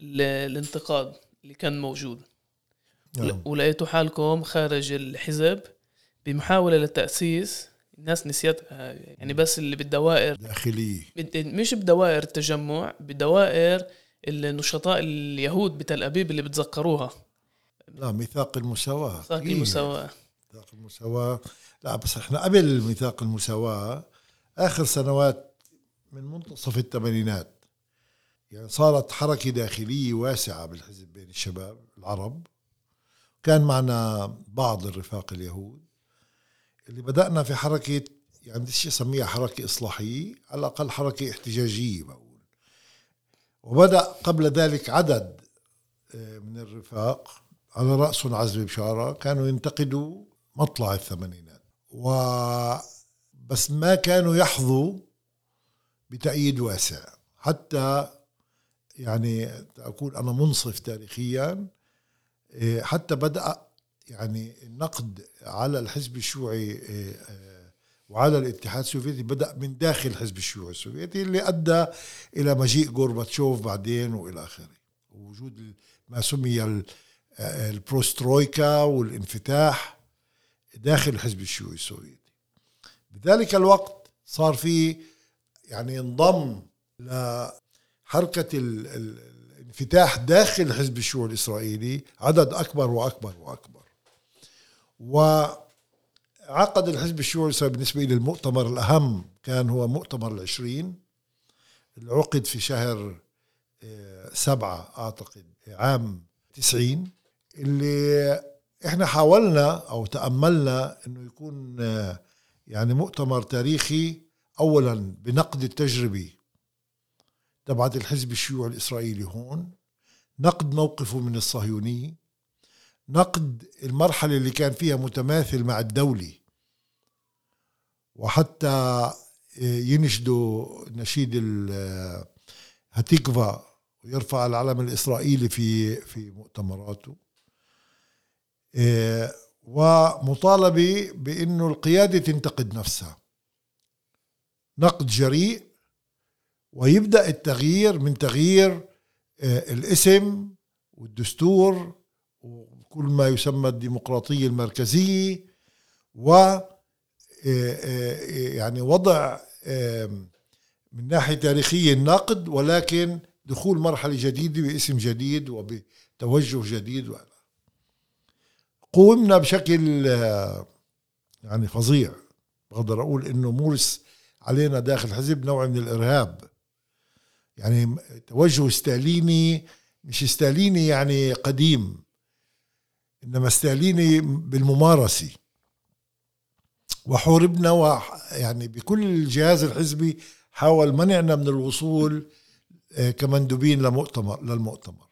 الانتقاد اللي كان موجود. نعم. ولقيتوا حالكم خارج الحزب بمحاولة لتأسيس الناس نسيتها يعني بس اللي بالدوائر داخلية مش بدوائر التجمع بدوائر النشطاء اليهود بتل أبيب اللي بتذكروها. لا ميثاق المساواة. ميثاق المساواة. ميثاق المساواة. لا بس إحنا قبل ميثاق المساواة آخر سنوات من منتصف الثمانينات. يعني صارت حركة داخلية واسعة بالحزب بين الشباب العرب. كان معنا بعض الرفاق اليهود. اللي بدأنا في حركة يعني بديش أسميها حركة إصلاحية على الأقل حركة احتجاجية بقول. وبدأ قبل ذلك عدد آه، من الرفاق على رأسهم عزمي بشارة كانوا ينتقدوا مطلع الثمانينات. و بس ما كانوا يحظوا بتأييد واسع. حتى يعني أكون أنا منصف تاريخيا إيه، حتى بدأ يعني النقد على الحزب الشيوعي إيه، إيه، وعلى الاتحاد السوفيتي بدأ من داخل الحزب الشيوعي السوفيتي اللي أدى إلى مجيء غورباتشوف بعدين وإلى آخره. ووجود ما سمي البروسترويكا والانفتاح داخل الحزب الشيوعي السوفيتي. بذلك الوقت صار في يعني انضم لحركة الانفتاح داخل الحزب الشيوعي الإسرائيلي عدد أكبر وأكبر وأكبر. وعقد الحزب الشيوعي الإسرائيلي بالنسبة لي المؤتمر الأهم كان هو مؤتمر العشرين اللي عقد في شهر آه، سبعة أعتقد عام تسعين اللي إحنا حاولنا أو تأملنا إنه يكون يعني مؤتمر تاريخي اولا بنقد التجربة تبعت الحزب الشيوعي الإسرائيلي هون نقد موقفه من الصهيونيه نقد المرحلة اللي كان فيها متماثل مع الدولة وحتى ينشدوا نشيد هتيكفا ويرفع العلم الإسرائيلي في في مؤتمراته. إيه، ومطالبة بأنه القيادة تنتقد نفسها. نقد جريء ويبدأ التغيير من تغيير إيه، الاسم والدستور وكل ما يسمى الديمقراطية المركزية و إيه، يعني وضع من ناحية تاريخية النقد ولكن دخول مرحلة جديدة باسم جديد وبتوجه جديد قومنا بشكل آه، يعني فظيع. بقدر أقول إنه مورس علينا داخل الحزب نوع من الإرهاب. يعني توجه ستاليني مش ستاليني يعني قديم إنما ستاليني بالممارسة. وحوربنا ويعني بكل الجهاز الحزبي حاول منعنا من الوصول آه، كمندوبين لمؤتمر للمؤتمر.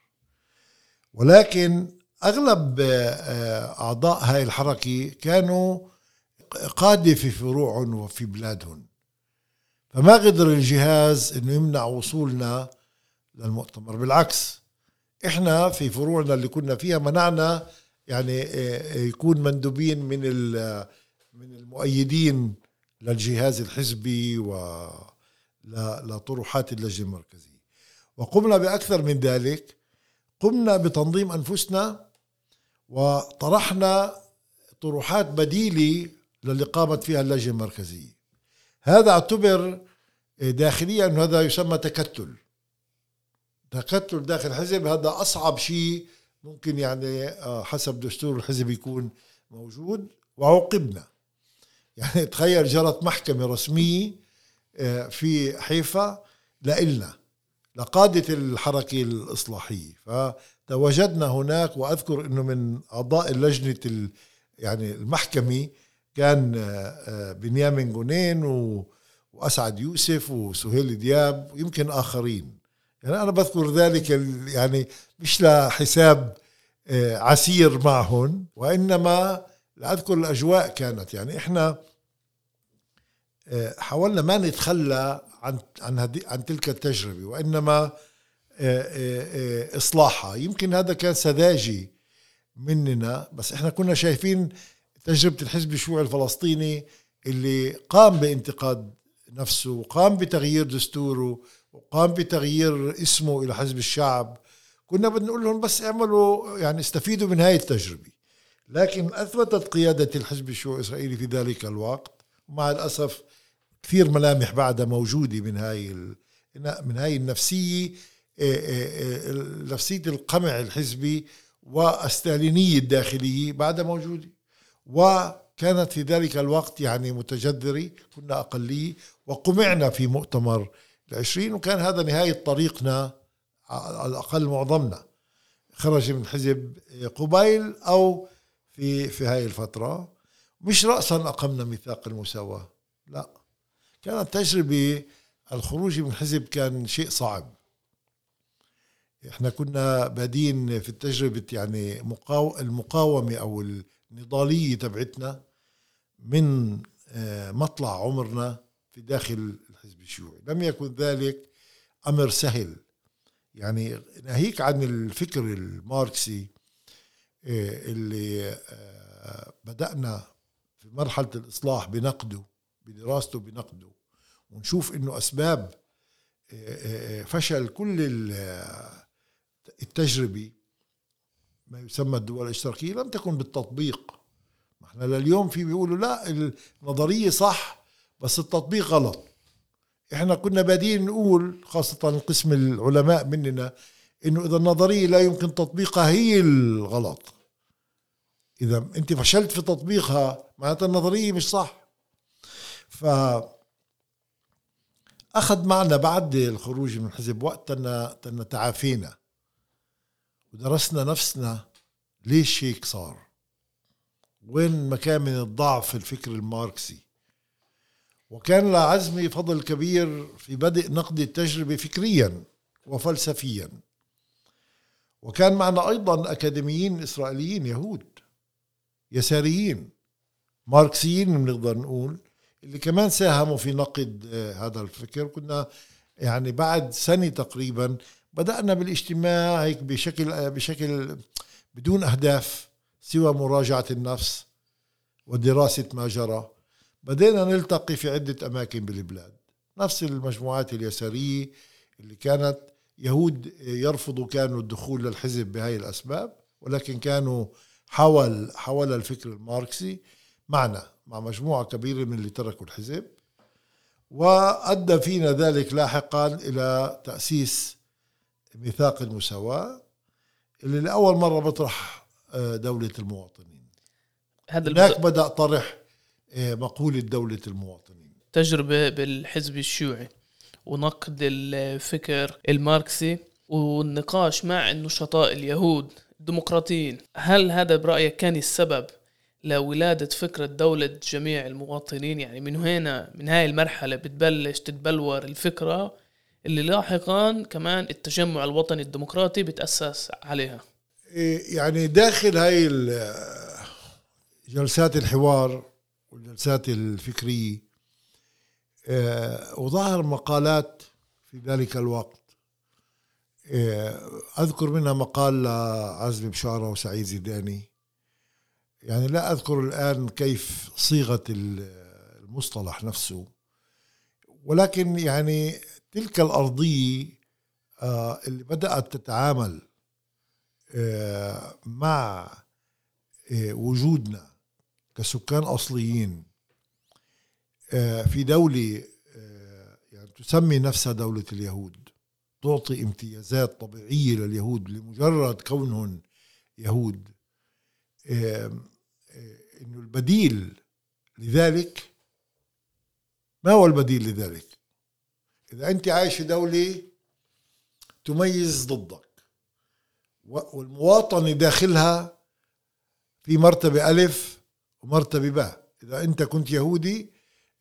ولكن أغلب آه، أعضاء هاي الحركة كانوا قادة في فروعهم وفي بلادهم. فما قدر الجهاز إنه يمنع وصولنا للمؤتمر. بالعكس إحنا في فروعنا اللي كنا فيها منعنا يعني آه، يكون مندوبين من من المؤيدين للجهاز الحزبي و لطروحات اللجنة المركزية. وقمنا بأكثر من ذلك. قمنا بتنظيم أنفسنا وطرحنا طروحات بديلة للي قامت فيها اللجنة المركزية. هذا اعتبر داخليا انه هذا يسمى تكتل. تكتل داخل الحزب هذا أصعب شيء ممكن يعني آه، حسب دستور الحزب يكون موجود. وعوقبنا يعني تخيل جرت محكمة رسمية آه، في حيفا لإلنا لقادة الحركة الإصلاحية. فتواجدنا هناك وأذكر أنه من أعضاء اللجنة يعني المحكمة كان آه، آه، بنيامين جونين وأسعد يوسف وسهيل دياب ويمكن آخرين. يعني أنا بذكر ذلك يعني مش لحساب عسير معهم وإنما لأذكر الأجواء كانت. يعني إحنا آه، حاولنا ما نتخلى عن عن عن تلك آه، آه، إصلاحها. يمكن هذا كان سذاجي مننا بس إحنا كنا شايفين تجربة الحزب الشيوعي الفلسطيني اللي قام بانتقاد نفسه وقام بتغيير دستوره وقام بتغيير اسمه إلى حزب الشعب. كنا بنقول لهم بس اعملوا يعني استفيدوا من هاي التجربة. لكن أثبتت قيادة الحزب الشيوعي الإسرائيلي في ذلك الوقت مع الأسف كثير ملامح بعدها موجودة من هاي من هاي النفسية آه، آه، آه، نفسية القمع الحزبي والستالينية الداخلية بعدها موجودة. وكانت في ذلك الوقت يعني متجذرة كنا أقلية وقمعنا في مؤتمر العشرين وكان هذا نهاية طريقنا على الأقل معظمنا. خرج من حزب قبيل أو في في هاي الفترة. مش رأسا أقمنا ميثاق المساواة لا. كانت تجربة الخروج من الحزب كان شيء صعب. إحنا كنا بادين في التجربة يعني المقاومة أو النضالية تبعتنا من آه، مطلع عمرنا في داخل الحزب الشيوعي. لم يكن ذلك أمر سهل. يعني ناهيك عن الفكر الماركسي آه، اللي آه، بدأنا في مرحلة الإصلاح بنقده بدراسته بنقده ونشوف إنه أسباب فشل كل التجربه ما يسمى الدول الاشتراكية لم تكن بالتطبيق. ما إحنا لليوم في بيقولوا لا النظرية صح بس التطبيق غلط. إحنا كنا بادين نقول خاصة القسم العلماء مننا إنه إذا النظرية لا يمكن تطبيقها هي الغلط. إذا أنت فشلت في تطبيقها معناتها النظرية مش صح. ف أخذ معنا بعد الخروج من الحزب وقت تعافينا. ودرسنا نفسنا ليش هيك صار. وين مكان من الضعف في الفكر الماركسي. وكان لعزمي فضل كبير في بدء نقد التجربة فكريا وفلسفيا. وكان معنا أيضا أكاديميين إسرائيليين يهود يساريين ماركسيين بنقدر نقول اللي كمان ساهموا في نقد آه، هذا الفكر. كنا يعني بعد سنة تقريبا بدأنا بالاجتماع هيك بشكل بشكل بدون أهداف سوى مراجعة النفس ودراسة ما جرى. بدينا نلتقي في عدة أماكن بالبلاد. نفس المجموعات اليسارية اللي كانت يهود يرفضوا كانوا الدخول للحزب بهاي الأسباب ولكن كانوا حول حول الفكر الماركسي معنا مع مجموعة كبيرة من اللي تركوا الحزب. وأدى فينا ذلك لاحقا إلى تأسيس ميثاق المساواة اللي لأول مرة بطرح آه، دولة المواطنين. هذا هناك بدأ طرح آه، مقولة دولة المواطنين. تجربة بالحزب الشيوعي ونقد الفكر الماركسي والنقاش مع النشطاء اليهود الديمقراطيين. هل هذا برأيك كان السبب لولادة فكرة دولة جميع المواطنين؟ يعني من هنا من هاي المرحلة بتبلش تتبلور الفكرة اللي لاحقا كمان التجمع الوطني الديمقراطي بتأسس عليها. إيه، يعني داخل هاي جلسات الحوار والجلسات الفكرية آه، وظهر مقالات في ذلك الوقت. آه، أذكر منها مقال لعزمي بشارة وسعيد زيداني. يعني لا أذكر الآن كيف صيغة المصطلح نفسه ولكن يعني تلك الأرضية آه، اللي بدأت تتعامل آه، مع آه، وجودنا كسكان أصليين في دولة يعني تسمي نفسها دولة اليهود تعطي امتيازات طبيعية لليهود لمجرد كونهم يهود إنه البديل لذلك ما هو البديل لذلك؟ إذا أنت عايش في دولة تميز ضدك والمواطنة داخلها في مرتبة ألف ومرتبة باء. إذا أنت كنت يهودي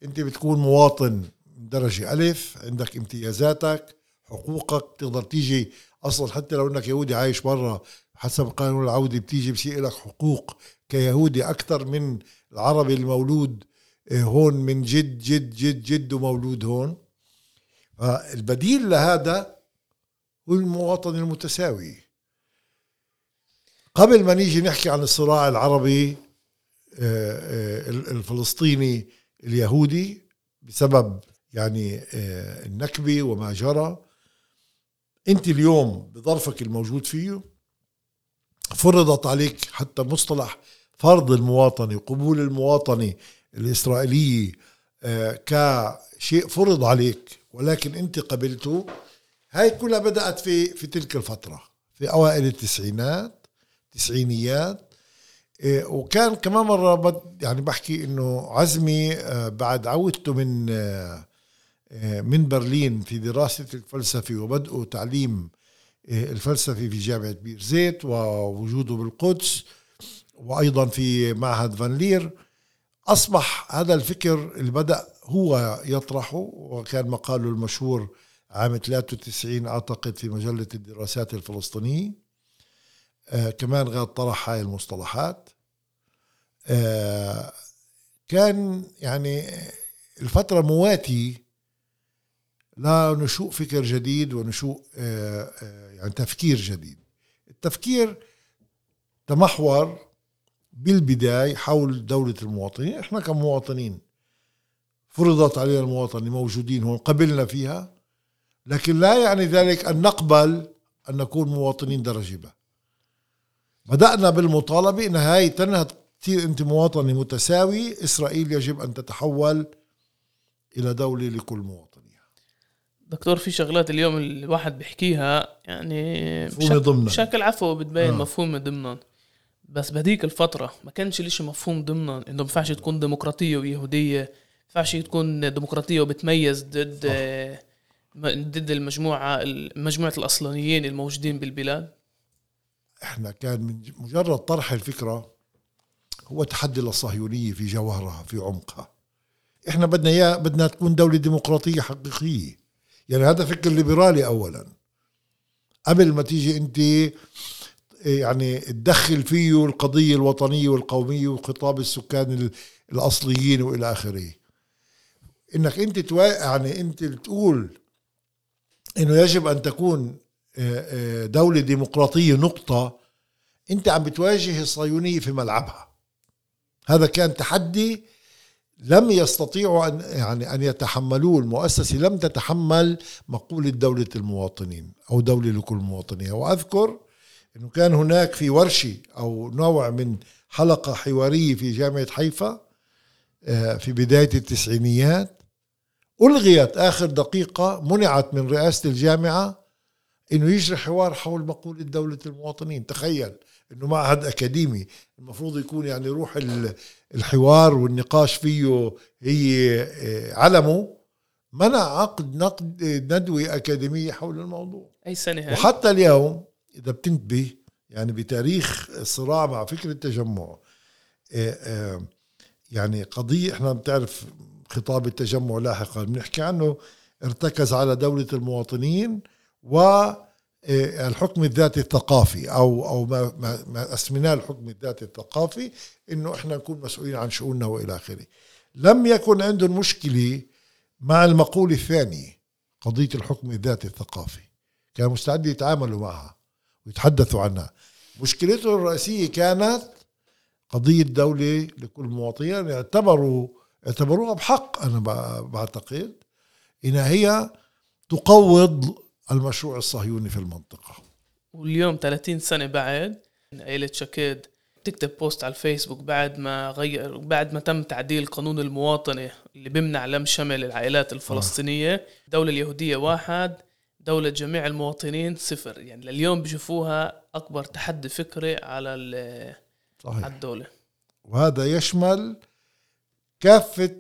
أنت بتكون مواطن من درجة ألف عندك امتيازاتك حقوقك تقدر تيجي أصلا حتى لو إنك يهودي عايش برا حسب قانون العودة بتيجي بصير لك حقوق. كيهودي أكثر من العربي المولود آه، هون من جد جد جد جد ومولود هون. فالبديل لهذا هو المواطن المتساوي. قبل ما نيجي نحكي عن الصراع العربي آه، آه، الفلسطيني اليهودي بسبب يعني النكبة وما جرى انت اليوم بظرفك الموجود فيه فرضت عليك حتى مصطلح فرض المواطنة وقبول المواطنة الإسرائيلية آه، كشيء فرض عليك. ولكن أنت قبلته هاي كلها بدأت في في تلك الفترة في أوائل التسعينات تسعينيات. آه، وكان كمان مرة يعني بحكي إنه عزمي آه، بعد عودته من من برلين في دراسة الفلسفة وبدءه تعليم الفلسفي في جامعة بير زيت ووجوده بالقدس وأيضا في معهد فان لير أصبح هذا الفكر اللي بدأ هو يطرحه وكان مقاله المشهور عام 93 أعتقد في مجلة الدراسات الفلسطينية آه كمان غير طرح هاي المصطلحات. آه كان يعني الفترة مواتي لنشوء فكر جديد ونشوء آه، آه، يعني تفكير جديد. التفكير تمحور بالبداية حول دولة المواطنين. إحنا كمواطنين فرضت علينا المواطنة موجودين هون قبلنا فيها. لكن لا يعني ذلك أن نقبل أن نكون مواطنين درجة ب بدأنا بالمطالبة أن هاي تنهى تصير أنت مواطنة متساوي إسرائيل يجب أن تتحول إلى دولة لكل مواطن دكتور في شغلات اليوم الواحد بيحكيها يعني مفهومة ضمنا. بشكل عفوي بتبين آه. مفهومة ضمنا. بس بهديك الفترة ما كانش الإشي مفهوم ضمنا إنه ما ينفعش تكون ديمقراطية ويهودية. ينفعش تكون ديمقراطية وبتميز ضد ضد المجموعة مجموعة الأصلانيين الموجودين بالبلاد. إحنا كان من مجرد طرح الفكرة هو تحدي للصهيونية في جوهرها في عمقها. إحنا بدنا إياه بدنا تكون دولة ديمقراطية حقيقية. يعني هذا فكر ليبرالي اولا. قبل ما تيجي أنت يعني تدخل فيه القضية الوطنية والقومية وخطاب السكان الأصليين وإلى آخره. إنك أنت توا... يعني أنت تقول إنه يجب أن تكون آه، آه، دولة ديمقراطية نقطة أنت عم بتواجه الصهيونية في ملعبها. هذا كان تحدي لم يستطيعوا أن يعني أن يتحملوه المؤسسة لم تتحمل مقولة دولة المواطنين أو دولة لكل مواطنيها وأذكر أنه كان هناك في ورشة أو نوع من حلقة حوارية في جامعة حيفا آه، في بداية التسعينيات. ألغيت آخر دقيقة منعت من رئاسة الجامعة أنه يجري حوار حول مقولة دولة المواطنين. تخيل أنه معهد أكاديمي المفروض يكون يعني روح الحوار والنقاش فيه هي آه، علمه منع عقد نقد ندوة أكاديمية حول الموضوع. أي سنة هاي؟ وحتى اليوم إذا بتنتبه يعني بتاريخ الصراع مع فكرة التجمع آه، آه، يعني قضية إحنا بتعرف خطاب التجمع لاحقا. بنحكي عنه ارتكز على دولة المواطنين والحكم الذاتي الثقافي أو أو ما ما, ما أسميناه الحكم الذاتي الثقافي إنه إحنا نكون مسؤولين عن شؤوننا وإلى آخره. لم يكن عندهم مشكلة مع المقولة الثانية قضية الحكم الذاتي الثقافي. كانوا مستعدين يتعاملوا معها ويتحدثوا عنها. مشكلتهم الرئيسية كانت قضية دولة لكل مواطن يعني اعتبروا اعتبروها بحق أنا بعتقد إنها هي تقوض المشروع الصهيوني في المنطقة. واليوم 30 سنة بعد عائلة شكيد تكتب بوست على الفيسبوك بعد ما غير بعد ما تم تعديل قانون المواطنة اللي بيمنع لم شمل العائلات الفلسطينية. الدولة اليهودية واحد دولة جميع المواطنين صفر. يعني لليوم بيشوفوها أكبر تحدي فكري على صحيح. على الدولة. وهذا يشمل كافة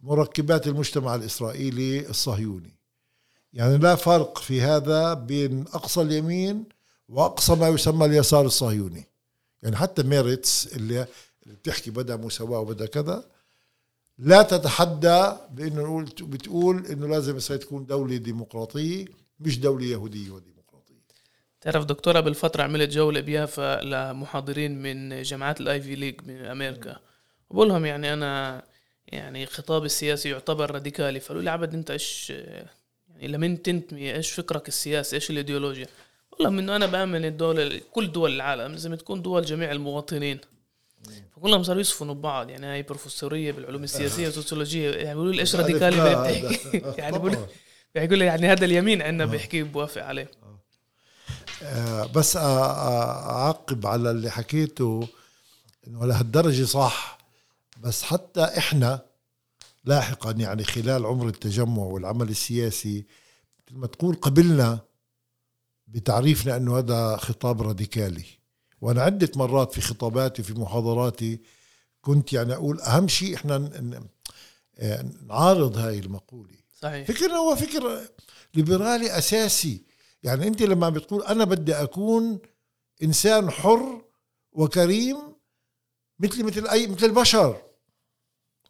مركبات المجتمع الإسرائيلي الصهيوني. يعني لا فرق في هذا بين أقصى اليمين وأقصى ما يسمى اليسار الصهيوني. يعني حتى ميرتس اللي بتحكي بدأ مساواة وبدأ كذا لا تتحدى بأنه نقول بتقول أنه لازم إسرائيل تكون دولة ديمقراطية مش دولة يهودية وديمقراطية. تعرف دكتورة بالفترة عملت جولة بيافا لمحاضرين من جامعات ال Ivy League من أمريكا. وبقول لهم يعني أنا يعني خطابي السياسي يعتبر راديكالي. فقالوا لي عبد أنت إيش يعني لمن تنتمي؟ إيش فكرك السياسي؟ إيش الإيديولوجيا؟ بقول لهم انه أنا بأمن الدولة كل دول العالم لازم تكون دول جميع المواطنين. فكلهم صاروا يصفنوا ببعض. يعني هاي بروفيسورية بالعلوم السياسية والسوسيولوجية. يعني بيقولوا لي إيش راديكالي بتحكي يعني بقول. بيقول لي يعني هذا اليمين عندنا بيحكي بوافق عليه. آه، بس أعقب على اللي حكيته إنه لهالدرجة صح. بس حتى إحنا لاحقا يعني خلال عمر التجمع والعمل السياسي مثل ما تقول قبلنا بتعريفنا إنه هذا خطاب راديكالي. وأنا عدة مرات في خطاباتي في محاضراتي كنت يعني أقول أهم شيء إحنا نعارض هاي المقولة. صحيح. فكرنا هو فكر ليبرالي أساسي. يعني أنت لما بتقول أنا بدي أكون إنسان حر وكريم مثلي مثل اي مثل البشر.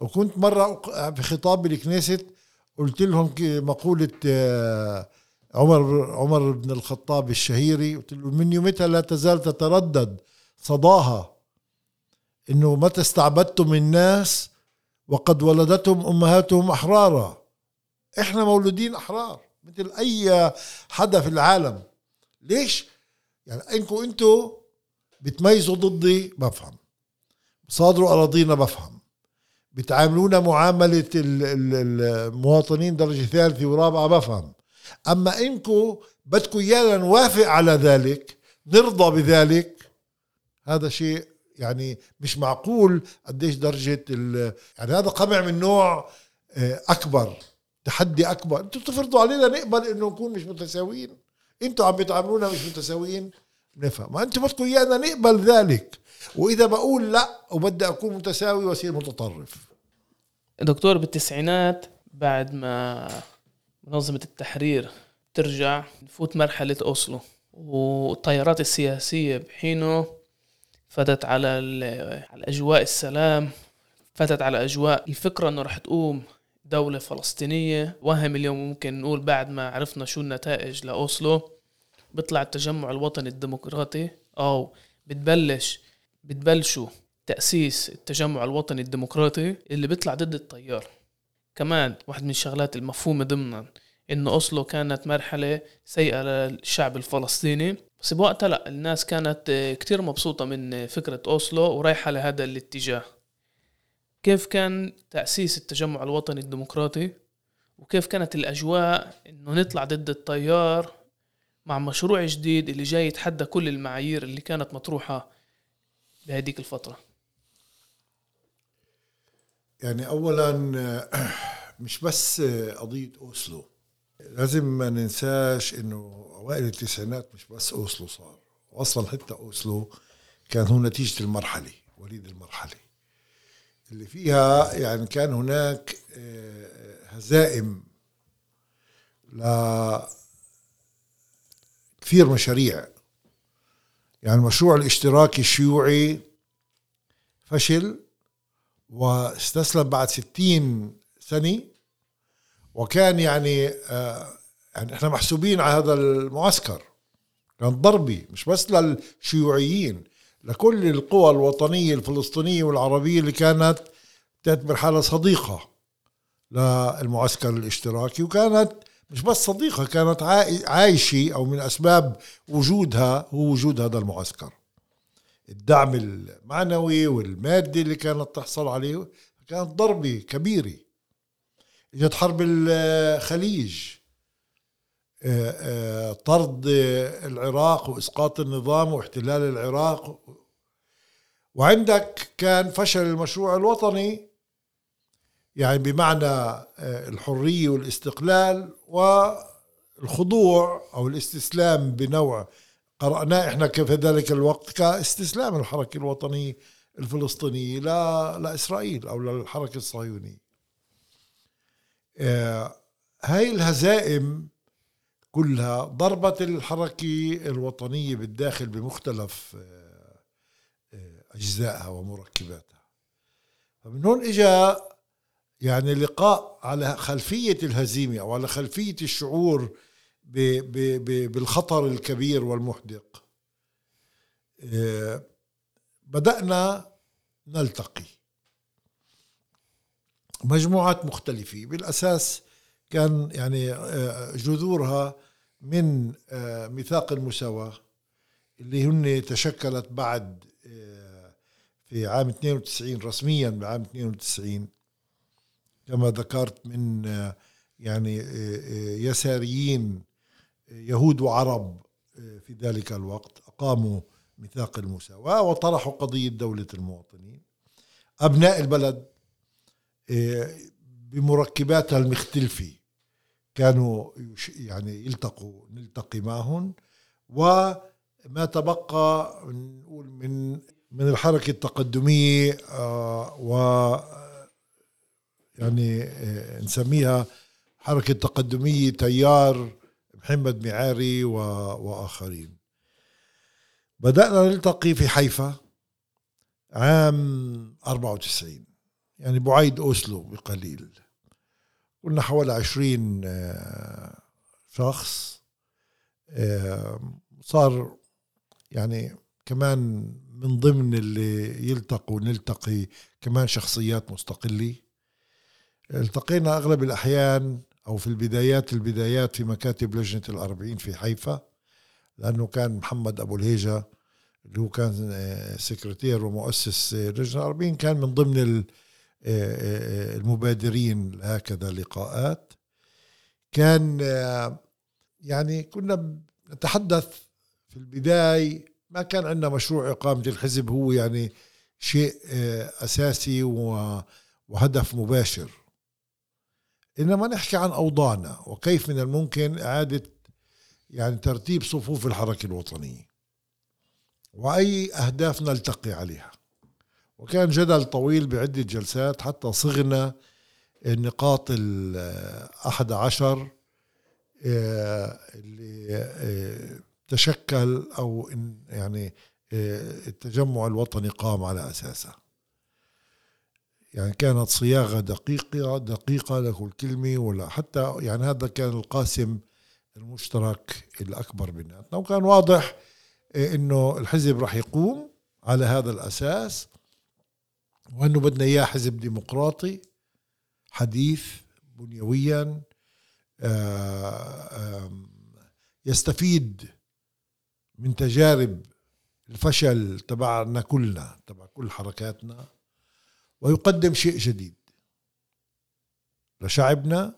وكنت أق- في خطاب بالكنيست قلت لهم مقولة آه، عمر عمر بن الخطاب الشهيري قلت له من يومتها لا تزال تتردد صداها إنه متى استعبدتم الناس وقد ولدتهم أمهاتهم أحرارا. إحنا مولودين أحرار مثل أي حدا في العالم. ليش؟ يعني انكم أنتم بتميزوا ضدي بفهم. صادروا أراضينا بفهم. بتعاملونا معاملة ال- ال- المواطنين درجة ثالثة ورابعة بفهم أما إنكم بدكم إيانا نوافق على ذلك نرضى بذلك هذا شيء يعني مش معقول قديش درجة يعني هذا قمع من نوع آه، أكبر تحدي أكبر. أنتوا بتفرضوا علينا نقبل إنه نكون مش متساويين. أنتوا عم بتعاملونا مش متساويين نفهم. ما أنتوا بدكم إيانا نقبل ذلك. وإذا بقول لا وبدي أكون متساوي وأصير متطرف. دكتور بالتسعينات بعد ما منظمة التحرير ترجع نفوت مرحلة أوسلو والتيارات السياسية بحينه فتت على على أجواء السلام فتت على أجواء الفكرة أنه رح تقوم دولة فلسطينية. وهم اليوم ممكن نقول بعد ما عرفنا شو النتائج لأوسلو بيطلع التجمع الوطني الديمقراطي أو بتبلش بتبلشوا تأسيس التجمع الوطني الديمقراطي اللي بيطلع ضد التيار كمان واحد من الشغلات المفهومة ضمنا إنه أوسلو كانت مرحلة سيئة للشعب الفلسطيني بس بوقتها لأ الناس كانت كتير مبسوطة من فكرة أوسلو ورايحة لهذا الاتجاه. كيف كان تأسيس التجمع الوطني الديمقراطي؟ وكيف كانت الأجواء إنه نطلع ضد التيار مع مشروع جديد اللي جاي يتحدى كل المعايير اللي كانت مطروحة بهديك الفترة؟ يعني اولا آه، مش بس آه، قضية أوسلو. لازم ما ننساش إنه أوائل التسعينات مش بس أوسلو صار واصلا حتى أوسلو كان هو نتيجة المرحلة وليد المرحلة. اللي فيها يعني كان هناك آه، هزائم ل كثير مشاريع. يعني المشروع الاشتراكي الشيوعي فشل واستسلم بعد ستين سنة. وكان يعني آه، يعني إحنا محسوبين على هذا المعسكر. كان ضربي مش بس للشيوعيين لكل القوى الوطنية الفلسطينية والعربية اللي كانت تعتبر حالها صديقة للمعسكر الاشتراكي. وكانت مش بس صديقة كانت عايشة أو من أسباب وجودها هو وجود هذا المعسكر. الدعم المعنوي والمادي اللي كانت تحصل عليه كانت ضربة كبيرة إجت حرب الخليج آه، آه، طرد العراق وإسقاط النظام واحتلال العراق. وعندك كان فشل المشروع الوطني يعني بمعنى آه، الحرية والاستقلال والخضوع أو الاستسلام بنوع قرأناه إحنا في ذلك الوقت كاستسلام الحركة الوطنية الفلسطينية لاسرائيل أو للحركه الصهيونية. هاي الهزائم كلها ضربت الحركة الوطنية بالداخل بمختلف آه، آه، أجزائها ومركباتها فمن هون إجا يعني لقاء على خلفية الهزيمة أو على خلفية الشعور بالخطر الكبير والمحدق. آه، بدأنا نلتقي. مجموعات مختلفة. بالأساس كان يعني جذورها من آه، ميثاق المساواة اللي هن تشكلت بعد آه، في عام 92 رسميا بعام 92 كما ذكرت من آه، يعني يساريين يهود وعرب في ذلك الوقت أقاموا ميثاق المساواة وطرحوا قضية دولة المواطنين. أبناء البلد بمركباتها المختلفة كانوا يعني يلتقوا نلتقي معهم. وما تبقى نقول من من الحركة التقدمية آه، و يعني آه، نسميها حركة تقدمية تيار محمد معاري وآخرين. بدأنا نلتقي في حيفا عام 94 يعني بعيد أوسلو بقليل. قلنا حوالي عشرين آه، شخص آه، صار يعني كمان من ضمن اللي يلتقوا نلتقي كمان شخصيات مستقلة. التقينا أغلب الأحيان أو في البدايات البدايات في مكاتب لجنة الأربعين في حيفا لأنه كان محمد أبو الهيجة اللي هو كان آه، سكرتير ومؤسس لجنة الأربعين كان من ضمن المبادرين لهكذا لقاءات. كان يعني كنا نتحدث في البداية ما كان عندنا مشروع إقامة الحزب هو يعني شيء أساسي وهدف مباشر. إنما نحكي عن أوضاعنا وكيف من الممكن إعادة يعني ترتيب صفوف الحركة الوطنية وأي أهداف نلتقي عليها. وكان جدل طويل بعدة جلسات حتى صغنا النقاط الأحد عشر آه، اللي آه، تشكل أو يعني آه، التجمع الوطني قام على أساسها يعني كانت صياغة دقيقة دقيقة لكل كلمة ولا حتى يعني هذا كان القاسم المشترك الأكبر بيناتنا. وكان واضح إنه الحزب راح يقوم على هذا الأساس وإنه بدنا إياه حزب ديمقراطي حديث بنيويا آه، يستفيد من تجارب الفشل تبعنا كلنا تبع كل حركاتنا. ويقدم شيء جديد. لشعبنا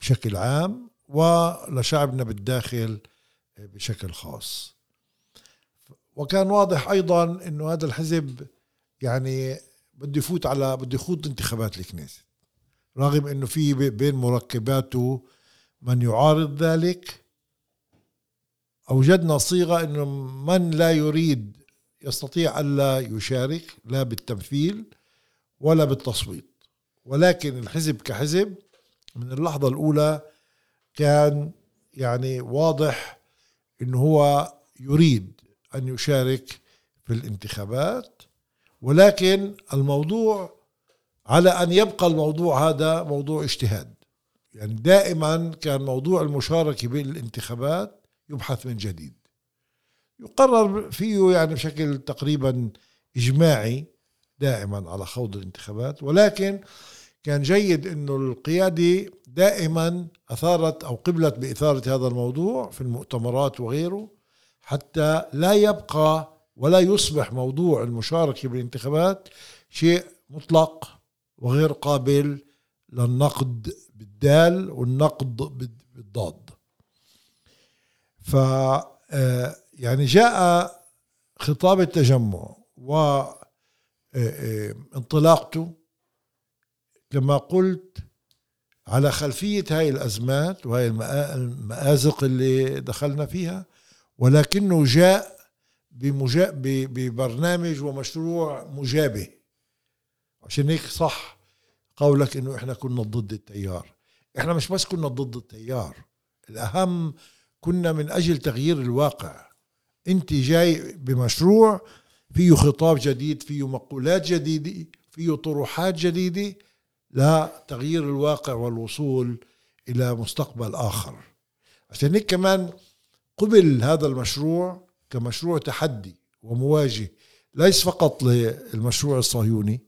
بشكل عام ولشعبنا بالداخل بشكل خاص. وكان واضح أيضا إنه هذا الحزب يعني بده يفوت على بده يخوض انتخابات الكنيسة. رغم إنه في بين مركباته من يعارض ذلك أوجدنا صيغة إنه من لا يريد يستطيع الا يشارك لا بالتمثيل ولا بالتصويت. ولكن الحزب كحزب من اللحظة الأولى كان يعني واضح أنه هو يريد أن يشارك في الانتخابات. ولكن الموضوع على أن يبقى الموضوع هذا موضوع اجتهاد. يعني دائما كان موضوع المشاركة بالانتخابات يبحث من جديد. يقرر فيه يعني بشكل تقريبا إجماعي دائما على خوض الانتخابات ولكن كان جيد إنه القيادة دائما أثارت أو قبلت بإثارة هذا الموضوع في المؤتمرات وغيره حتى لا يبقى ولا يصبح موضوع المشاركة بالانتخابات شيء مطلق وغير قابل للنقد بالدال والنقد بالضاد. ف آه، يعني جاء خطاب التجمع وانطلاقته آه، آه، كما قلت على خلفية هاي الأزمات وهي المآزق اللي دخلنا فيها ولكنه جاء ببرنامج ومشروع مجابه. عشان هيك صح قولك إنه إحنا كنا ضد التيار. إحنا مش بس كنا ضد التيار الأهم كنا من أجل تغيير الواقع. انت جاي بمشروع فيه خطاب جديد فيه مقولات جديدة فيه طروحات جديدة لتغيير الواقع والوصول إلى مستقبل آخر. عشان هيك كمان قبل هذا المشروع كمشروع تحدي ومواجهة ليس فقط للمشروع الصهيوني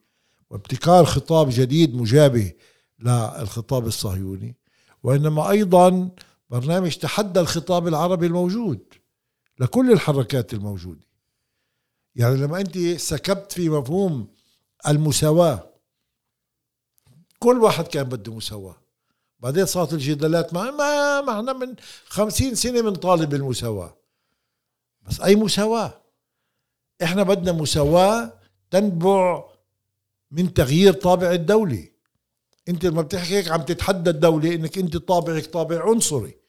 وابتكار خطاب جديد مجابه للخطاب الصهيوني وإنما أيضا برنامج تحدى الخطاب العربي الموجود. لكل الحركات الموجودة. يعني لما أنت سكبت في مفهوم المساواة كل واحد كان بده مساواة. بعدين صارت الجدالات ما ما ما إحنا من خمسين سنة بنطالب بالمساواة. بس أي مساواة؟ إحنا بدنا مساواة تنبع من تغيير طابع الدولة. أنت لما بتحكي هيك عم تتحدى الدولة إنك أنت طابعك طابع عنصري.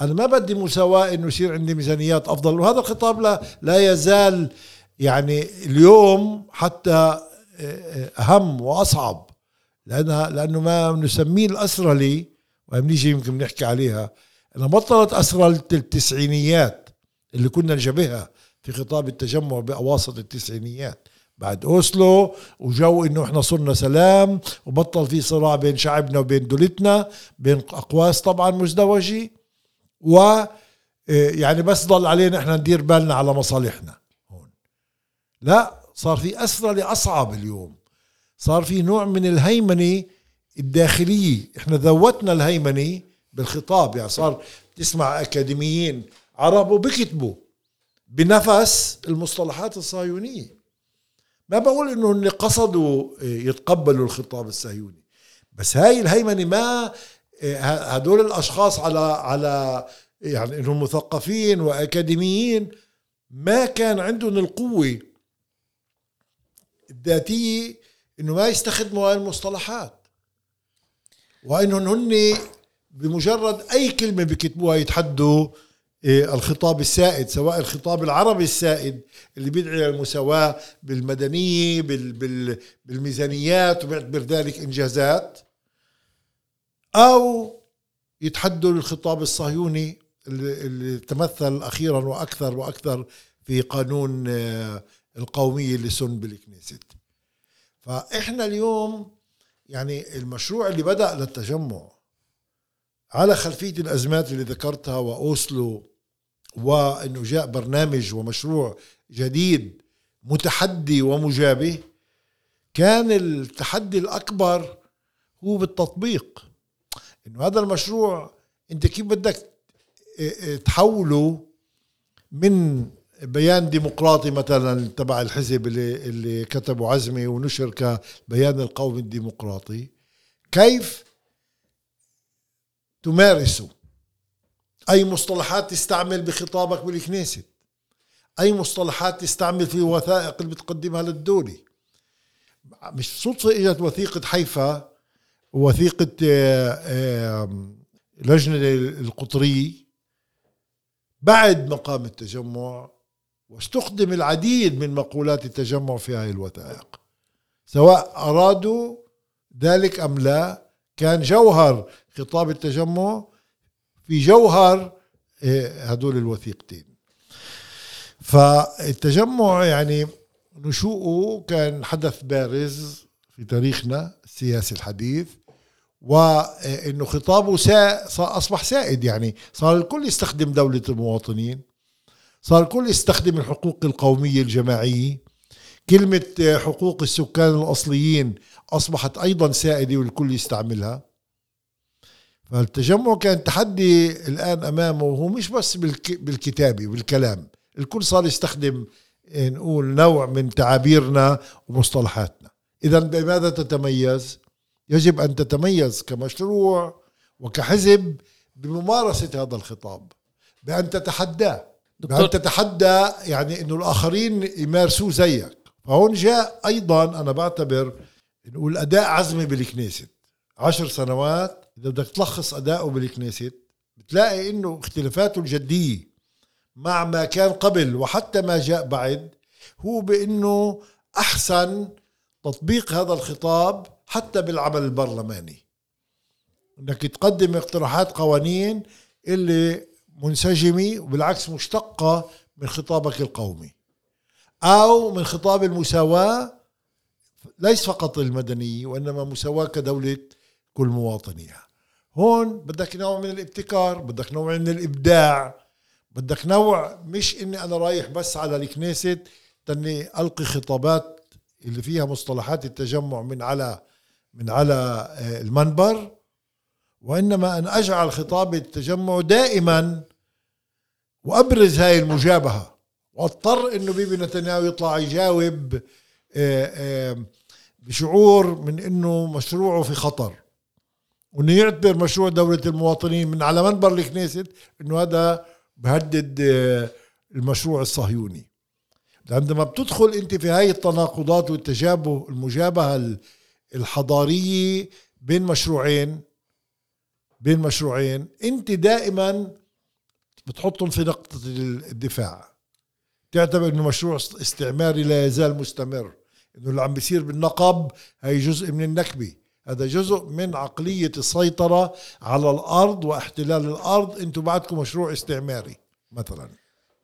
أنا ما بدي مساواة إنه يصير عندي ميزانيات أفضل وهذا الخطاب لا, لا يزال يعني اليوم حتى آه، أهم وأصعب لانها لأنه ما نسميه الأسرلي وبنيجي يمكن نحكي عليها إنها بطلت اسرلة التسعينيات اللي كنا نشبهها في خطاب التجمع بأواسط التسعينيات بعد أوسلو وجو إنه إحنا صرنا سلام وبطل في صراع بين شعبنا وبين دولتنا بين أقواس طبعا مزدوجة. و آه، يعني بس ضل علينا إحنا ندير بالنا على مصالحنا. هون. لا صار في اسرى لأصعب اليوم. صار في نوع من الهيمنة الداخلية. إحنا ذوتنا الهيمنة بالخطاب. يعني صار تسمع أكاديميين عرب وبكتبوا بنفس المصطلحات الصهيونية. ما بقول إنه اللي قصدوا يتقبلوا الخطاب الصهيوني. بس هاي الهيمنة ما هدول الأشخاص على على يعني إنهم مثقفين وأكاديميين ما كان عندهم القوة الذاتية إنه ما يستخدموا هاي المصطلحات. وإنهم هن بمجرد أي كلمة بكتبوها يتحدوا إيه، الخطاب السائد سواء الخطاب العربي السائد اللي بيدعي المساواة بالمدنية بالميزانيات وبيعتبر ذلك إنجازات. أو يتحدوا الخطاب الصهيوني اللي تمثل أخيرا وأكثر وأكثر في قانون آه، القومية اللي سن بالكنيست. فإحنا اليوم يعني المشروع اللي بدأ للتجمع على خلفية الأزمات اللي ذكرتها وأوسلو وأنه جاء برنامج ومشروع جديد متحدي ومجابه كان التحدي الأكبر هو بالتطبيق. إنه هذا المشروع أنت كيف بدك تحوله من بيان ديمقراطي مثلا تبع الحزب اللي اللي كتبه عزمي ونشر كبيان القومي الديمقراطي كيف تمارسه؟ أي مصطلحات تستعمل بخطابك بالكنيسة؟ أي مصطلحات تستعمل في وثائق اللي بتقدمها للدولة؟ مش صدفة إجت وثيقة حيفا ووثيقة آه، لجنة القطرية بعد مقام التجمع واستخدم العديد من مقولات التجمع في هذه الوثائق سواء أرادوا ذلك أم لا. كان جوهر خطاب التجمع في جوهر آه، هدول الوثيقتين. فالتجمع يعني نشوءه كان حدث بارز في تاريخنا السياسي الحديث. وإنه خطابه سا أصبح سائد يعني. صار الكل يستخدم دولة المواطنين صار الكل يستخدم الحقوق القومية الجماعية. كلمة حقوق السكان الأصليين أصبحت أيضا سائدة والكل يستعملها. فالتجمع كان تحدي الآن أمامه هو مش بس بالكتابة بالكلام. الكل صار يستخدم نقول نوع من تعابيرنا ومصطلحاتنا. اذا بماذا تتميز؟ يجب أن تتميز كمشروع وكحزب بممارسة هذا الخطاب بأن تتحداه بأن تتحدى يعني إنه الآخرين يمارسوه زيك. فهون جاء أيضا أنا بعتبر نقول أداء عزمي بالكنيست. عشر سنوات إذا بدك تلخص اداؤه بالكنيست بتلاقي إنه اختلافاته الجدية مع ما كان قبل وحتى ما جاء بعد هو بإنه أحسن تطبيق هذا الخطاب حتى بالعمل البرلماني. إنك تقدم اقتراحات قوانين اللي منسجمة وبالعكس مشتقة من خطابك القومي. أو من خطاب المساواة ليس فقط المدنيه وإنما مساواة كدولة كل مواطنيها. هون بدك نوع من الابتكار بدك نوع من الإبداع. بدك نوع مش إني أنا رايح بس على الكنيست تني ألقي خطابات اللي فيها مصطلحات التجمع من على من على آه، المنبر وإنما أن أجعل خطاب التجمع دائما وأبرز هاي المجابهة. واضطر إنه بيبي نتنياهو يطلع يجاوب آه، آه، بشعور من إنه مشروعه في خطر. وإنه يعتبر مشروع دولة المواطنين من على منبر الكنيست إنه هذا بهدد المشروع الصهيوني. عندما بتدخل أنت في هاي التناقضات والتجابه المجابهة الحضارية بين مشروعين بين مشروعين. انت دائما بتحطهم في نقطة الدفاع. تعتبر إنه مشروع استعماري لا يزال مستمر. إنه اللي عم بيصير بالنقب هي جزء من النكبة. هذا جزء من عقلية السيطرة على الأرض واحتلال الأرض. أنتم بعدكم مشروع استعماري مثلا.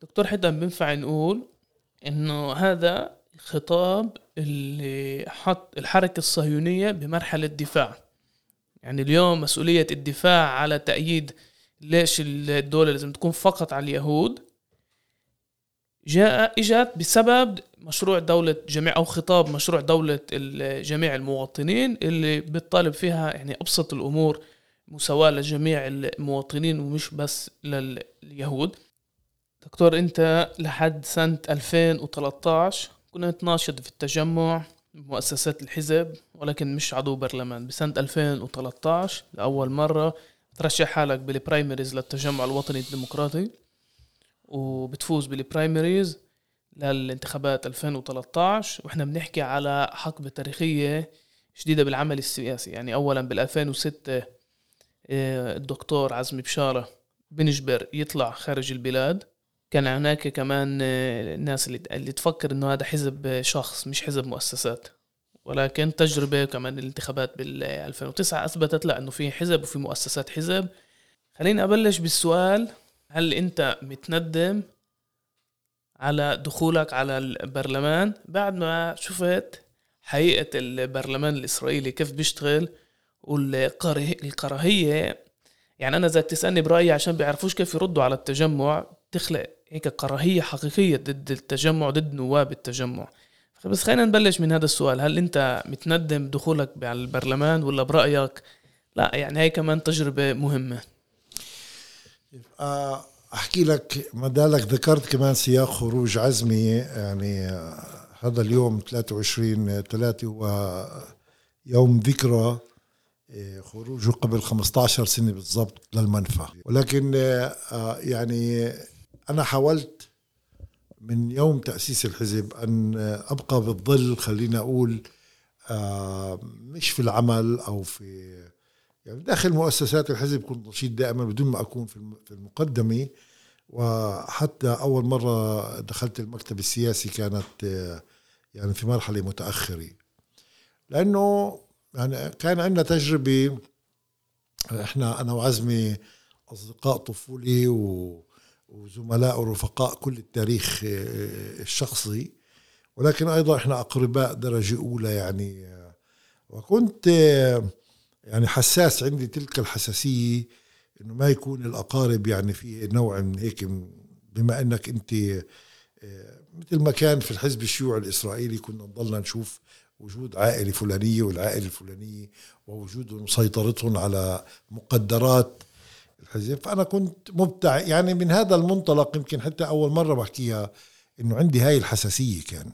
دكتور حدا بينفع نقول إنه هذا الخطاب اللي حط الحركة الصهيونية بمرحلة دفاع يعني اليوم مسؤولية الدفاع على تأييد ليش الدولة لازم تكون فقط على اليهود. جاء إجت بسبب مشروع دولة جميع أو خطاب مشروع دولة جميع المواطنين اللي بتطالب فيها يعني أبسط الأمور مساواة لجميع المواطنين ومش بس لليهود. دكتور أنت لحد سنة 2013 كنت ناشط في التجمع مؤسسات الحزب ولكن مش عضو برلمان. بسنة 2013 لأول مرة ترشح حالك بال primaries للتجمع الوطني الديمقراطي وبتفوز بال primaries للانتخابات 2013 وإحنا بنحكي على حقبة تاريخية جديدة بالعمل السياسي. يعني أولا بال 2006 آه، الدكتور عزمي بشارة بنجبر يطلع خارج البلاد. كان هناك كمان الناس اللي, تفكر إنه هذا حزب شخص مش حزب مؤسسات. ولكن تجربة كمان الانتخابات بال 2009 أثبتت لا إنه في حزب وفي مؤسسات حزب. خليني أبلش بالسؤال هل أنت متندم على دخولك على البرلمان؟ بعد ما شفت حقيقة البرلمان الإسرائيلي كيف بيشتغل والكراهية يعني أنا إذا تسألني برأيي عشان بيعرفوش كيف يردوا على التجمع تخلق هيك كراهية حقيقية ضد التجمع ضد نواب التجمع. بس خلينا نبلش من هذا السؤال. هل أنت متندم دخولك على البرلمان ولا برأيك؟ لا يعني هي كمان تجربة مهمة. آه، أحكي لك ما دالك ذكرت كمان سياق خروج عزمي يعني آه، هذا اليوم 23 3 هو يوم ذكرى آه، خروجه قبل 15 سنة بالضبط للمنفى. ولكن يعني أنا حاولت من يوم تأسيس الحزب أن أبقى بالظل خلينا أقول آه، مش في العمل أو في يعني داخل مؤسسات الحزب كنت نشيط دائما بدون ما أكون في المقدمة. وحتى أول مرة دخلت المكتب السياسي كانت آه، يعني في مرحلة متأخرة. لأنه يعني كان عندنا تجربة إحنا أنا وعزمي أصدقاء طفولي و وزملاء ورفقاء كل التاريخ آه، الشخصي. ولكن أيضا إحنا أقرباء درجة أولى يعني. آه، وكنت آه، يعني حساس عندي تلك الحساسية إنه ما يكون الأقارب يعني في نوع من هيك بما إنك أنت مثل ما كان في الحزب الشيوعي الإسرائيلي كنا نضلنا نشوف وجود عائلة فلانية والعائلة الفلانية ووجود مسيطرتهم على مقدرات الحزب فأنا كنت مبتع يعني من هذا المنطلق يمكن حتى أول مرة بحكيها إنه عندي هاي الحساسية كان.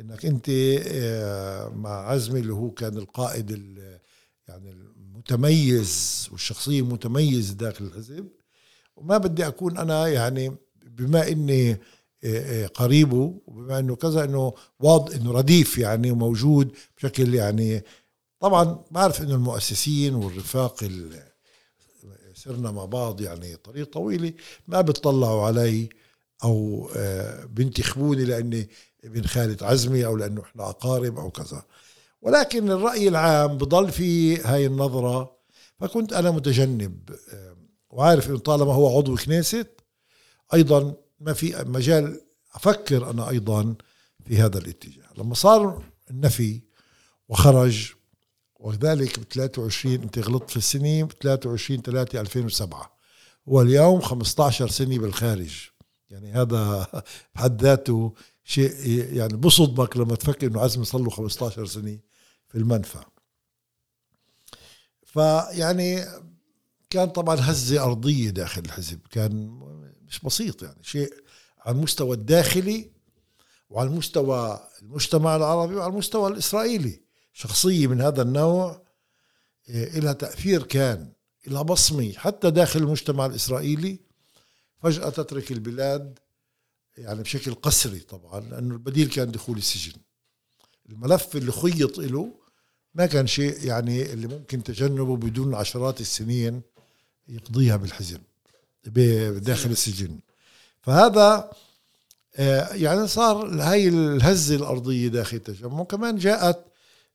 إنك أنت آه، مع عزمي اللي هو كان القائد يعني المتميز والشخصية المتميزة داخل الحزب. وما بدي أكون أنا يعني بما إني آه، آه، قريبه وبما إنه كذا إنه واضح إنه رديف يعني وموجود بشكل يعني طبعا بعرف إنه المؤسسين والرفاق صرنا مع بعض يعني طريق طويله ما بتطلعوا علي أو آه، بينتخبوني لأني ابن خالد عزمي أو لأنه إحنا أقارب أو كذا. ولكن الرأي العام بضل في هاي النظرة. فكنت أنا متجنب آه، وعارف إنه طالما هو عضو كنيست أيضا ما في مجال أفكر أنا أيضا في هذا الاتجاه. لما صار النفي وخرج وذلك ب 23 انت غلطت في السنة ب 23 3 2007 واليوم 15 سنة بالخارج. يعني هذا بحد ذاته شيء يعني بصدمك لما تفكر إنه عزمي صار له 15 سنة في المنفى. فيعني كان طبعا هزة أرضية داخل الحزب. كان مش بسيط يعني شيء على المستوى الداخلي وعلى المستوى المجتمع العربي وعلى المستوى الإسرائيلي. شخصية من هذا النوع إيه، لها تأثير كان لها بصمة. حتى داخل المجتمع الإسرائيلي فجأة تترك البلاد يعني بشكل قسري طبعا لأنه البديل كان دخول السجن. الملف اللي خيط له ما كان شيء يعني اللي ممكن تجنبه بدون عشرات السنين يقضيها بالحزب داخل السجن. فهذا آه، يعني صار هاي الهزة الأرضية داخل التجمع. كمان جاءت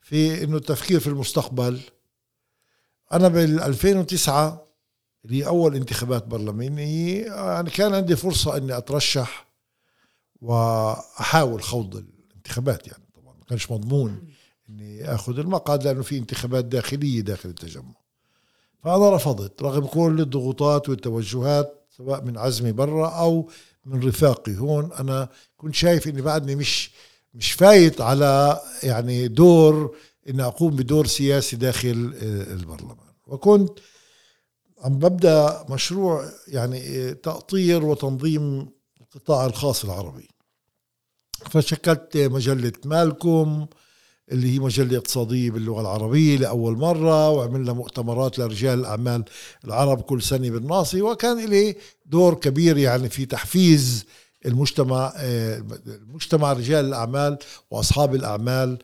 في إنه التفكير في المستقبل. أنا بال 2009 اللي أول انتخابات برلمانية يعني كان عندي فرصة إني أترشح وأحاول خوض الانتخابات يعني طبعا ما كانش مضمون إني آخذ المقعد لأنه في انتخابات داخلية داخل التجمع. فانا رفضت رغم كل الضغوطات والتوجهات سواء من عزمي برا أو من رفاقي هون أنا كنت شايف إني بعدني مش مش فايت على يعني دور إني أقوم بدور سياسي داخل البرلمان. وكنت عم ببدأ مشروع يعني تأطير وتنظيم القطاع الخاص العربي. فشكلت مجلة مالكم اللي هي مجلة اقتصادية باللغة العربية لأول مرة وعملنا مؤتمرات لرجال الأعمال العرب كل سنة بالناصي وكان لي دور كبير يعني في تحفيز المجتمع المجتمع رجال الأعمال وأصحاب الأعمال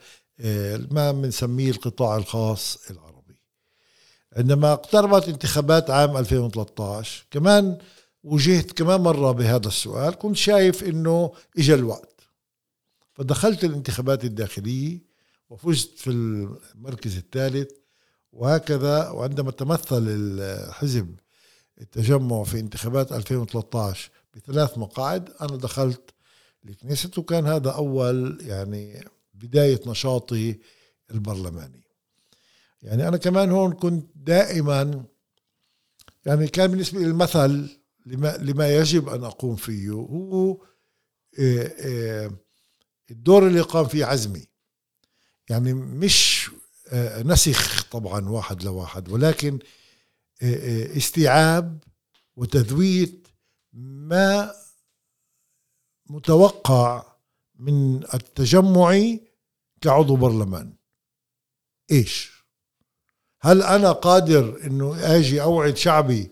ما بنسميه القطاع الخاص العربي. عندما اقتربت انتخابات عام 2013 كمان وجهت كمان مرة بهذا السؤال كنت شايف إنه اجى الوقت. فدخلت الانتخابات الداخلية وفزت في المركز الثالث وهكذا وعندما تمثل الحزب التجمع في انتخابات 2013 بثلاث مقاعد. أنا دخلت الكنيسة وكان هذا أول يعني بداية نشاطي البرلماني. يعني أنا كمان هون كنت دائما يعني كان بالنسبة لي المثل لما, لما يجب أن أقوم فيه هو آه، آه، الدور اللي قام فيه عزمي. يعني مش آه، نسخ طبعا واحد لواحد ولكن استيعاب وتذويت ما متوقع من التجمعي كعضو برلمان. إيش؟ هل أنا قادر إنه أجي أوعد شعبي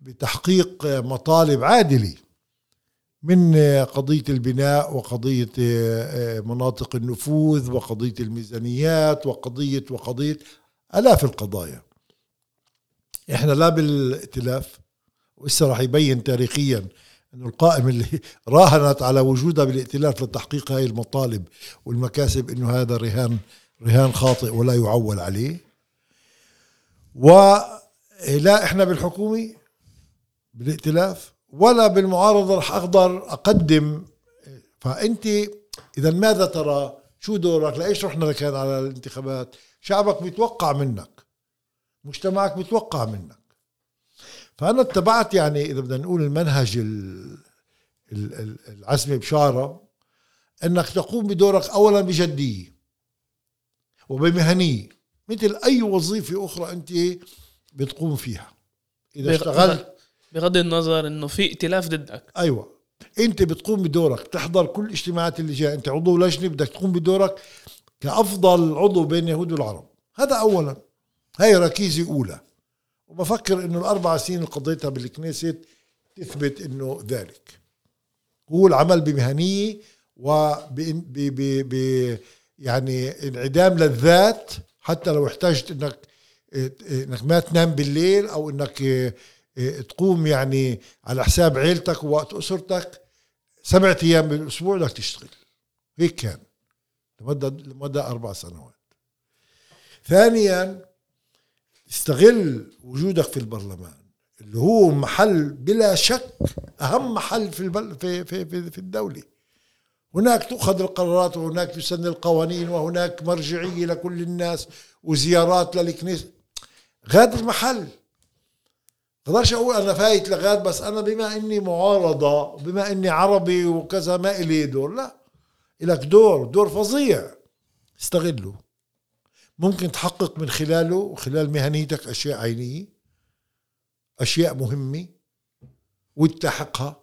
بتحقيق مطالب عادلة من قضية البناء وقضية مناطق النفوذ وقضية الميزانيات وقضية وقضية آلاف القضايا؟ إحنا لا بالائتلاف وإسا راح يبين تاريخيا إنه القائمة اللي راهنت على وجودها بالائتلاف لتحقيق هاي المطالب والمكاسب إنه هذا رهان رهان خاطئ ولا يعول عليه. ولا إحنا بالحكومة بالائتلاف ولا بالمعارضة رح أقدر أقدم. فأنت اذا ماذا ترى؟ شو دورك؟ لإيش رحنا لكان على الانتخابات؟ شعبك بيتوقع منك. مجتمعك بيتوقع منك. فأنا اتبعت يعني إذا بدنا نقول المنهج العزمي بشارة إنك تقوم بدورك اولا بجدية وبمهنية مثل أي وظيفة أخرى أنت بتقوم فيها. إذا اشتغلت بغض النظر إنه في ائتلاف ضدك. أيوه. أنت بتقوم بدورك تحضر كل الاجتماعات اللي جاية. أنت عضو لجنة بدك تقوم بدورك كأفضل عضو بين اليهود والعرب. هذا اولا. هاي ركيزة أولى. وبفكر إنه الأربع سنين اللي قضيتها بالكنيست تثبت إنه ذلك. هو العمل بمهنية و يعني انعدام للذات حتى لو احتجت إنك إنك ما تنام بالليل أو إنك تقوم يعني على حساب عيلتك ووقت أسرتك سبعة أيام بالأسبوع بدك تشتغل. هيك كان. لمدة لمدة أربع سنوات. ثانيا استغل وجودك في البرلمان اللي هو محل بلا شك أهم محل في البل في في في, في الدولة. هناك تؤخذ القرارات وهناك تسن القوانين وهناك مرجعية لكل الناس وزيارات للكنيسه غاد المحل. بقدرش أقول أنا فايت لغاد بس أنا بما إني معارضة بما إني عربي وكذا ما إلي دور لا. لك دور دور فظيع. استغله. ممكن تحقق من خلاله وخلال مهنيتك أشياء عينية أشياء مهمة وتحقها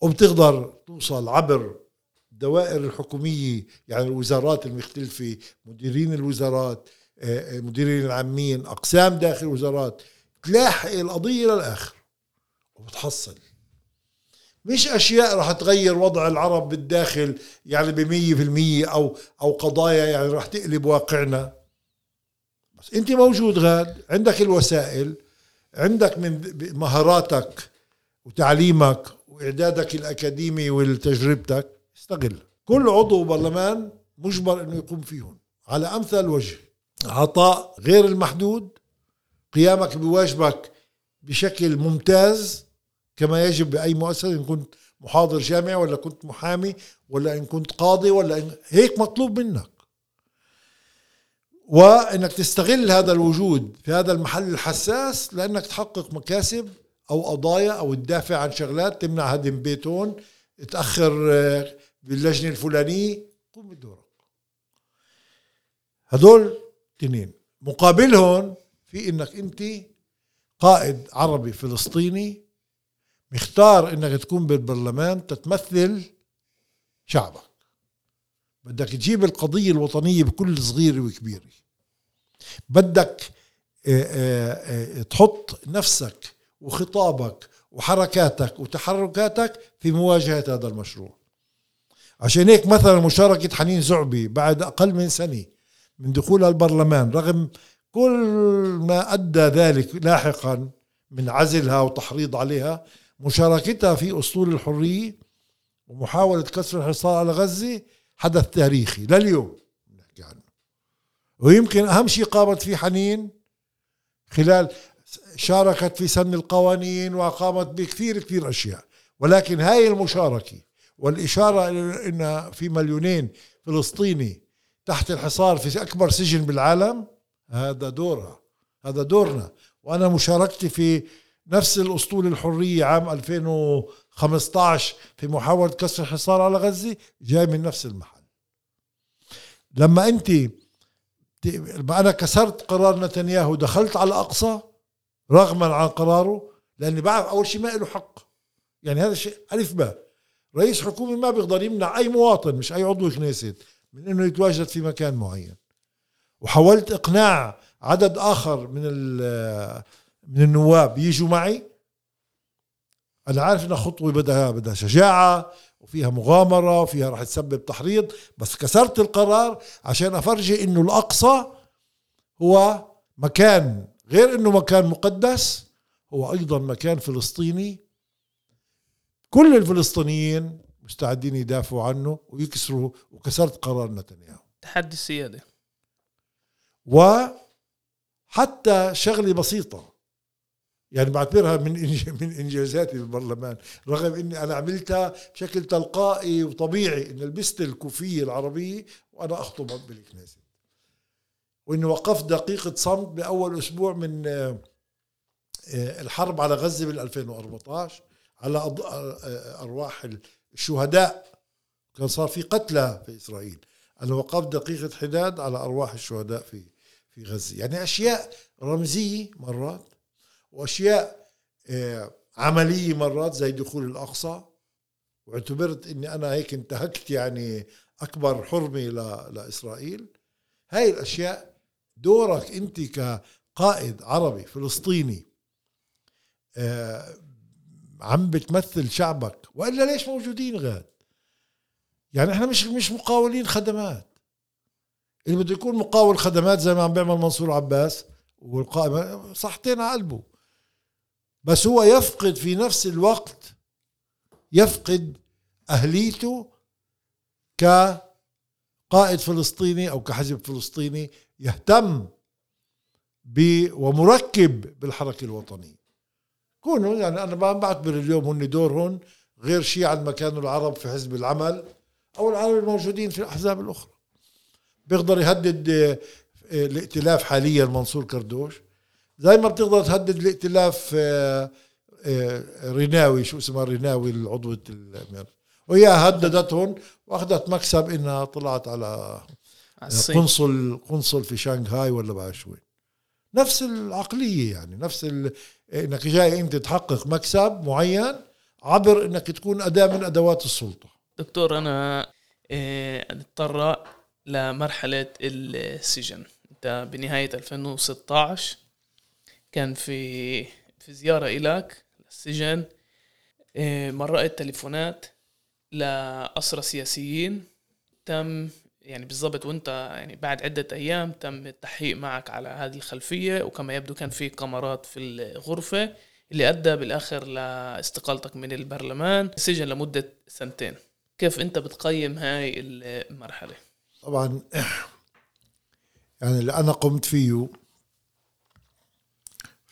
وبتقدر توصل عبر الدوائر الحكومية يعني الوزارات المختلفة مديرين الوزارات آه، آه، مديرين العامين أقسام داخل الوزارات تلاحق القضية للآخر وبتحصل. مش أشياء راح تغير وضع العرب بالداخل يعني في المية أو أو قضايا يعني راح تقلب واقعنا. بس أنت موجود غاد عندك الوسائل عندك من مهاراتك وتعليمك وإعدادك الأكاديمي وتجربتك استغل. كل عضو برلمان مجبر إنه يقوم فيهم. على أمثل وجه. عطاء غير المحدود قيامك بواجبك بشكل ممتاز كما يجب بأي مؤسسة إن كنت محاضر جامعي ولا كنت محامي ولا إن كنت قاضي ولا إن هيك مطلوب منك. وإنك تستغل هذا الوجود في هذا المحل الحساس لأنك تحقق مكاسب أو قضايا أو تدافع عن شغلات تمنع هدم بيتون تأخر آه، باللجنة الفلانية. قوم بدورك. هدول تنين مقابلهم في إنك أنت قائد عربي فلسطيني مختار إنك تكون بالبرلمان تتمثل شعبك. بدك تجيب القضية الوطنية بكل صغيرة وكبيرة بدك آه، آه، تحط نفسك وخطابك وحركاتك وتحركاتك في مواجهة هذا المشروع. عشان هيك مثلا مشاركة حنين زعبي بعد أقل من سنة من دخولها البرلمان رغم كل ما أدى ذلك لاحقا من عزلها وتحريض عليها مشاركتها في أسطول الحرية ومحاولة كسر الحصار على غزة حدث تاريخي لليوم. نحكي عنه. ويمكن أهم شيء قامت فيه حنين خلال شاركت في سن القوانين وقامت بكثير كثير أشياء. ولكن هاي المشاركة والإشارة إلى أن في مليونين فلسطيني تحت الحصار في أكبر سجن بالعالم هذا دورها هذا دورنا. وأنا مشاركتي في نفس الأسطول الحرية عام 2015 في محاولة كسر الحصار على غزة جاي من نفس المحل. لما أنت لما أنا كسرت قرار نتنياهو دخلت على الأقصى رغما عن قراره لأني بعرف أول شيء ما له حق. يعني هذا الشيء ألف باء رئيس حكومة ما بيقدر يمنع أي مواطن مش أي عضو كنيست من إنه يتواجد في مكان معين. وحاولت إقناع عدد آخر من من النواب يجوا معي. أنا عارف انها خطوة بدها بدها شجاعة وفيها مغامرة وفيها راح تسبب تحريض بس كسرت القرار عشان أفرجي إنه الأقصى هو مكان غير إنه مكان مقدس هو أيضا مكان فلسطيني. كل الفلسطينيين مستعدين يدافعوا عنه ويكسروا وكسرت قرار نتنياهو. تحدي السيادة. وحتى شغلة بسيطة. يعني بعتبرها من من إنجازاتي بالبرلمان رغم إني أنا عملتها بشكل تلقائي وطبيعي إن لبست الكوفية العربية وأنا أخطب بالكنيسه وانه وقفت دقيقة صمت بأول أسبوع من آه، آه، الحرب على غزة بال 2014 على آه، أرواح الشهداء. كان صار في قتلى في إسرائيل. أنا وقفت دقيقة حداد على أرواح الشهداء في في غزة. يعني أشياء رمزية مرات. وأشياء عملية مرات زي دخول الأقصى. واعتبرت إني أنا هيك انتهكت يعني أكبر حرمة لإسرائيل. هاي الأشياء دورك أنت كقائد عربي فلسطيني آه، عم بتمثل شعبك. وإلا ليش موجودين غاد؟ يعني إحنا مش مش مقاولين خدمات. اللي بده يكون مقاول خدمات زي ما عم بيعمل منصور عباس والقائم صحتين على قلبه. بس هو يفقد في نفس الوقت يفقد أهليته كقائد فلسطيني أو كحزب فلسطيني يهتم ب ومركب بالحركة الوطنية. كونوا يعني أنا ما بعتبر اليوم هن دورهم غير شيء عن ما كانوا العرب في حزب العمل أو العرب الموجودين في الأحزاب الأخرى. بيقدر يهدد آه، الائتلاف حاليا منصور كردوش. زي ما بتقدر تهدد الائتلاف آه، آه، ريناوي شو اسمها ريناوي العضوة وهي هددتهم وأخذت مكسب إنها طلعت على قنصل قنصل في شانغهاي ولا بعد شوي. نفس العقلية يعني نفس إنك جاي أنت تحقق مكسب معين عبر إنك تكون أداة من أدوات السلطة. دكتور أنا اضطر آه، لمرحلة السجن. أنت بنهاية 2016 كان في في زيارة الك السجن آه، مرقت تليفونات لأسرى سياسيين. تم يعني بالضبط وانت يعني بعد عدة أيام تم التحقيق معك على هذه الخلفية وكما يبدو كان في كاميرات في الغرفة اللي أدى بالآخر لاستقالتك من البرلمان. سجن لمدة سنتين. كيف أنت بتقيم هاي المرحلة؟ طبعا يعني اللي أنا قمت فيه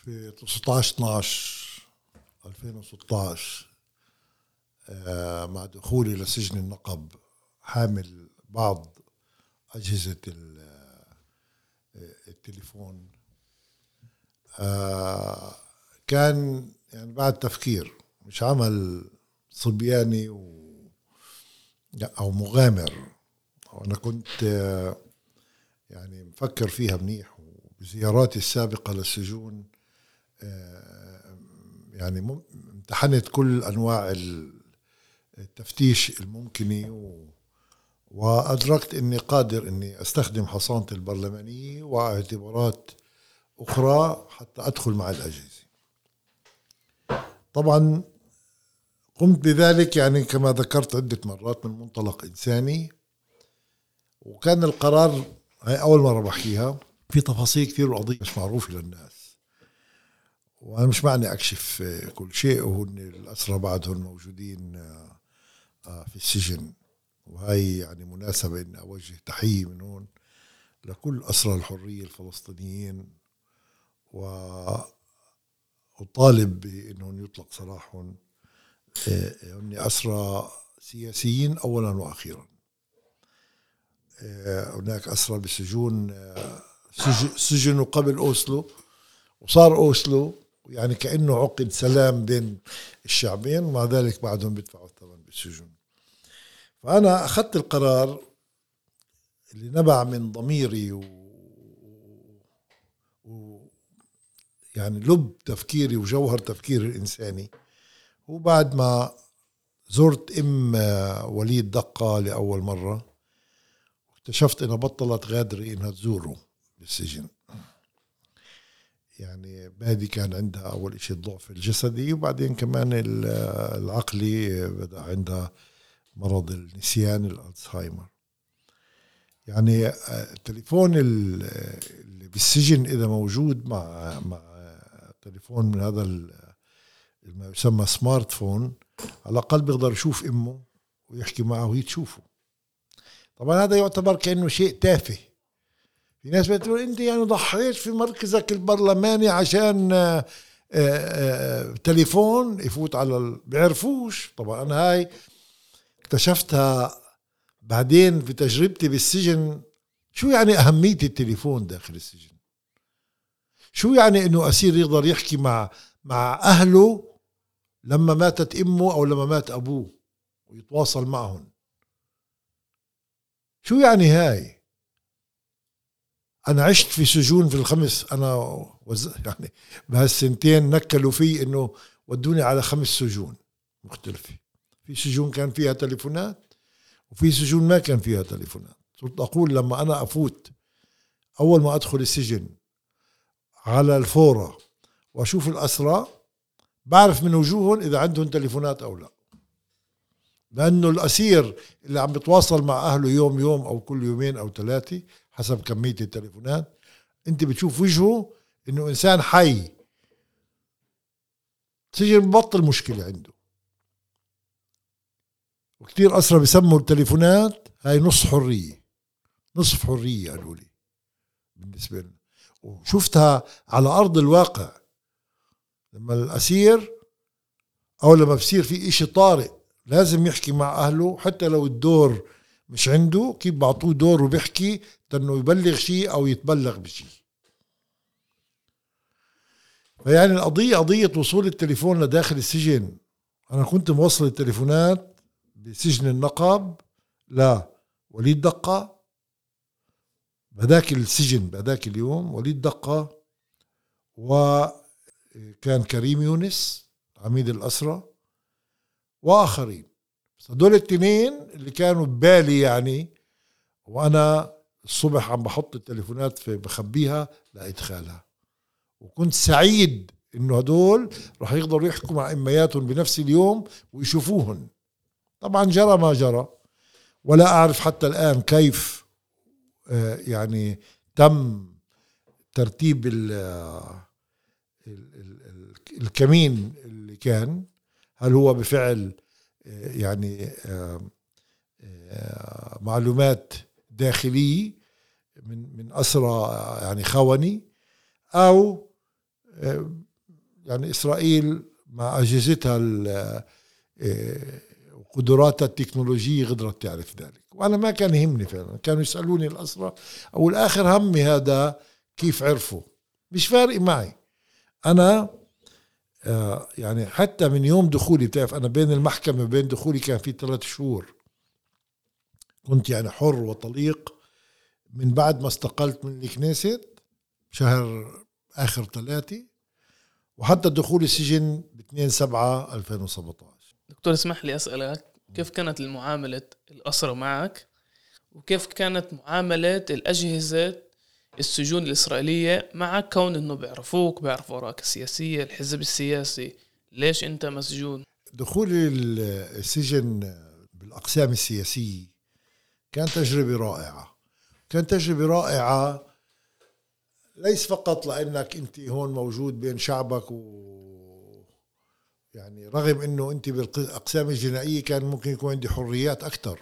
في 16 12 2016 مع دخولي لسجن النقب حامل بعض أجهزة التليفون. آه، كان يعني بعد تفكير مش عمل صبياني و أو مغامر. أنا كنت آه، يعني مفكر فيها منيح وبزياراتي السابقة للسجون آه، يعني امتحنت كل أنواع التفتيش الممكنة و وأدركت أني قادر أني أستخدم حصانة البرلمانية واعتبارات أخرى حتى أدخل مع الأجهزة. طبعا قمت بذلك يعني كما ذكرت عدة مرات من منطلق إنساني وكان القرار هاي أول مرة بحكيها. في تفاصيل كثير القضية مش معروفة للناس وأنا مش معني أكشف كل شيء وهن الأسرى بعدهم موجودين آه، في السجن. وهي يعني مناسبة إني أوجه تحية من هون لكل أسرى الحرية الفلسطينيين. و أطالب بأنهم يطلق سراحهم هن أسرى سياسيين أولا وأخيرا. هناك أسرى بسجون سجنوا قبل أوسلو وصار أوسلو يعني كأنه عقد سلام بين الشعبين ومع ذلك بعدهم بيدفعوا الثمن بالسجون. فأنا أخذت القرار اللي نبع من ضميري و... و... يعني لب تفكيري وجوهر تفكيري الإنساني. وبعد ما زرت أم وليد دقة لأول مرة اكتشفت إنها بطلت غادرة إنها تزوره بالسجن. يعني بادي كان عندها أول إشي الضعف الجسدي وبعدين كمان العقلي بدأ عندها مرض النسيان الألزهايمر. يعني آه، التليفون اللي بالسجن إذا موجود مع مع تليفون من هذا ما يسمى سمارت فون على الأقل بيقدر يشوف أمه ويحكي معه وهي تشوفه. طبعا هذا يعتبر كأنه شيء تافه. في ناس بتقول أنت يعني ضحيت في مركزك البرلماني عشان آه، آه، تليفون يفوت على ال... بيعرفوش. طبعا أنا هاي اكتشفتها بعدين في تجربتي بالسجن. شو يعني أهمية التليفون داخل السجن؟ شو يعني إنه أسير يقدر يحكي مع مع أهله لما ماتت أمه أو لما مات أبوه ويتواصل معهم؟ شو يعني هاي؟ أنا عشت في سجون في الخمس أنا وز... يعني بهالسنتين نكلوا في إنه ودوني على خمس سجون مختلفة. في سجون كان فيها تليفونات وفي سجون ما كان فيها تليفونات. صرت أقول لما أنا أفوت أول ما أدخل السجن على الفورة وأشوف الأسرى بعرف من وجوههم إذا عندهم تليفونات أو لا. لأنه الأسير اللي عم بتواصل مع أهله يوم يوم أو كل يومين أو ثلاثة حسب كمية التليفونات. انت بتشوف وجهه انه انسان حي. سجن ببطل مشكلة عنده. وكثير اسرى بسموا التليفونات هاي نص حرية. نصف حرية قالوا لي بالنسبة لنا. وشفتها على أرض الواقع. لما الأسير أو لما بصير في إشي طارئ لازم يحكي مع أهله حتى لو الدور مش عنده كيف بعطوه دور وبيحكي انه يبلغ شيء أو يتبلغ بشيء. فيعني القضية قضية وصول التليفون لداخل السجن. أنا كنت موصل التليفونات بسجن النقب لا وليد دقة. بهذاك السجن بهذاك اليوم وليد دقة وكان كريم يونس عميد الأسرة وآخرين. هدول الاثنين اللي كانوا ببالي يعني وأنا الصبح عم بحط التليفونات في بخبيها لإدخالها. وكنت سعيد إنه هدول رح يقدروا يحكوا مع إمياتهم بنفس اليوم ويشوفوهن. طبعا جرى ما جرى. ولا أعرف حتى الآن كيف آه، يعني تم ترتيب الكمين اللي كان. هل هو بفعل آه، يعني آه، معلومات داخلية من من أسرى يعني خوني أو يعني إسرائيل مع أجهزتها وقدراتها التكنولوجية قدرت تعرف ذلك. وأنا ما كان يهمني فعلا. كانوا يسألوني الأسرى أو الآخر همي هذا كيف عرفوا؟ مش فارق معي. آه يعني حتى من يوم دخولي بتعرف أنا بين المحكمة وبين دخولي كان في ثلاث شهور. كنت يعني حر وطليق. من بعد ما استقلت من الكنيست شهر آخر ثلاثة وحتى دخول السجن ب 2 7 2017 دكتور اسمح لي أسألك كيف كانت المعاملة الاسرى معك؟ وكيف كانت معاملة الأجهزة السجون الإسرائيلية معك كون إنه بيعرفوك بيعرفوا أوراقك السياسية الحزب السياسي. ليش أنت مسجون؟ دخولي السجن بالأقسام السياسية كان تجربة رائعة. كان تجربة رائعة ليس فقط لأنك أنت هون موجود بين شعبك و يعني رغم إنه أنت بالأقسام الجنائية كان ممكن يكون عندي حريات أكثر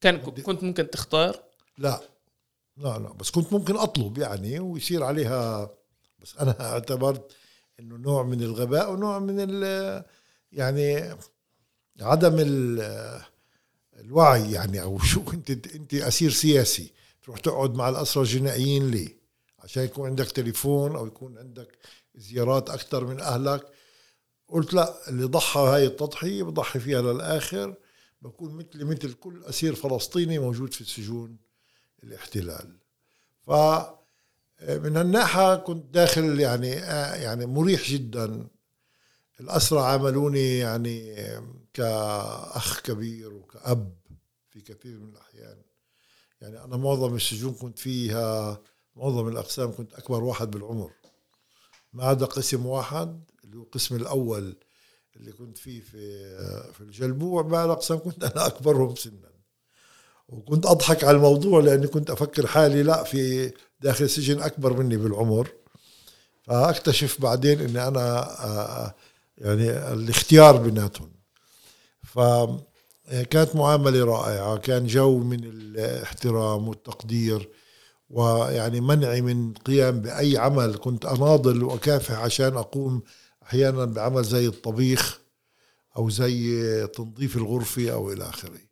كان كنت ممكن تختار؟ لا. لا لا بس كنت ممكن أطلب يعني ويصير عليها بس أنا اعتبرت إنه نوع من الغباء ونوع من ال يعني عدم الوعي يعني أو شو أنت أنت أسير سياسي تروح تقعد مع الاسرى الجنائيين ليه؟ عشان يكون عندك تليفون أو يكون عندك زيارات أكثر من أهلك قلت لا اللي ضحى هاي التضحية بضحي فيها للآخر بكون مثل مثل كل أسير فلسطيني موجود في سجون الاحتلال. ف من الناحية كنت داخل يعني يعني مريح جدا. الأسرى عاملوني يعني كأخ كبير وكأب في كثير من الأحيان. يعني أنا معظم السجون كنت فيها معظم الأقسام كنت أكبر واحد بالعمر. ما عدا قسم واحد اللي هو القسم الأول اللي كنت فيه في في الجلبوع بعد اقسام كنت أنا أكبرهم سنا. وكنت أضحك على الموضوع لأني كنت أفكر حالي لا في داخل السجن أكبر مني بالعمر. فأكتشف بعدين إني أنا يعني الاختيار بيناتهم. فكانت معاملة رائعة كان جو من الاحترام والتقدير ويعني منعي من قيام بأي عمل كنت أناضل وأكافح عشان أقوم أحيانا بعمل زي الطبيخ أو زي تنظيف الغرفة أو إلى آخره.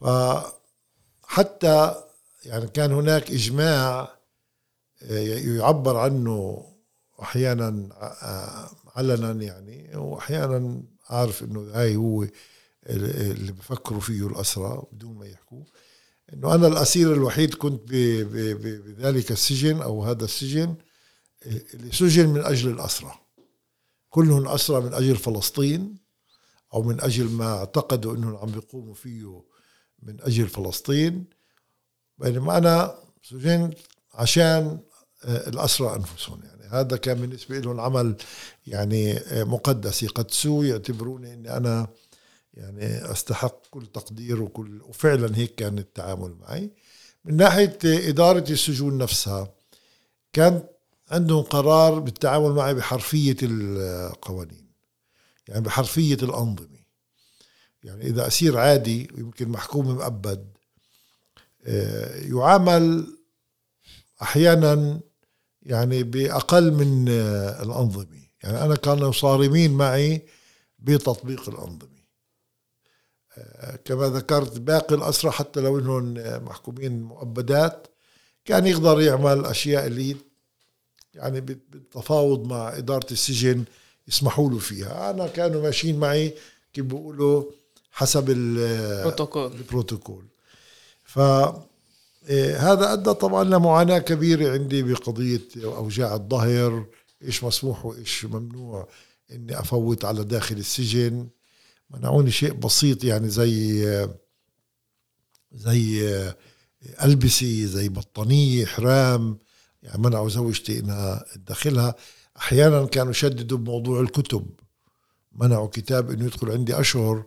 فحتى يعني كان هناك إجماع آه، يعبر عنه أحيانا آه، علنا يعني وأحيانا عارف إنه هاي هو اللي بفكروا فيه الأسرى بدون ما يحكوا. إنه أنا الأسير الوحيد كنت بذلك السجن أو هذا السجن اللي سجن من أجل الأسرى. كلهم أسرى من أجل فلسطين. أو من أجل ما اعتقدوا إنهم عم بيقوموا فيه من أجل فلسطين. بينما أنا سجنت عشان آه، الأسرى أنفسهم. يعني هذا كان بالنسبة لهم عمل يعني آه، مقدس يقدسوه يعتبروني إني أنا يعني أستحق كل تقدير وكل وفعلا هيك كان التعامل معي. من ناحية إدارة السجون نفسها كان عندهم قرار بالتعامل معي بحرفية القوانين. يعني بحرفية الأنظمة. يعني إذا أسير عادي يمكن محكوم مؤبد آه، يعامل أحيانا يعني بأقل من الأنظمة. يعني أنا كانوا صارمين معي بتطبيق الأنظمة. كما ذكرت باقي الأسرى حتى لو إنهم محكومين مؤبدات كان يقدر يعمل أشياء اللي يعني بالتفاوض مع إدارة السجن يسمحوا له فيها. أنا كانوا ماشيين معي كيف بيقولوا حسب البروتوكول البروتوكول. ف إيه، هذا أدى طبعا لمعاناة كبيرة عندي بقضية أوجاع الظهر إيش مسموح وإيش ممنوع إني أفوت على داخل السجن. منعوني شيء بسيط يعني زي زي ألبسة زي بطانية حرام يعني منعوا زوجتي إنها تدخلها. أحيانا كانوا يشددوا بموضوع الكتب. منعوا كتاب إنه يدخل عندي أشهر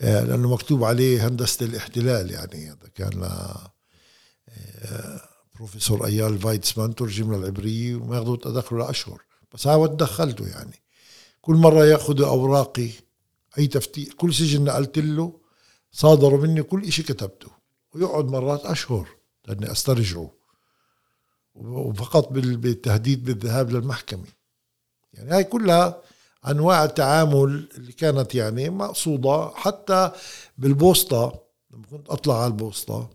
آه، لأنه مكتوب عليه هندسة الاحتلال يعني. هذا كان آه، بروفيسور أيال فايتسمان ترجم للعبرية وما ياخذوا تدخل لأشهر. بس هاو دخلته يعني. كل مرة ياخذوا أوراقي أي تفتيش كل سجن نقلت له صادروا مني كل إشي كتبته. ويقعد مرات أشهر لأني أسترجعه. وفقط بالتهديد بالذهاب للمحكمة. يعني هاي كلها أنواع التعامل اللي كانت يعني مقصودة. حتى بالبوسطة لما كنت أطلع على البوسطة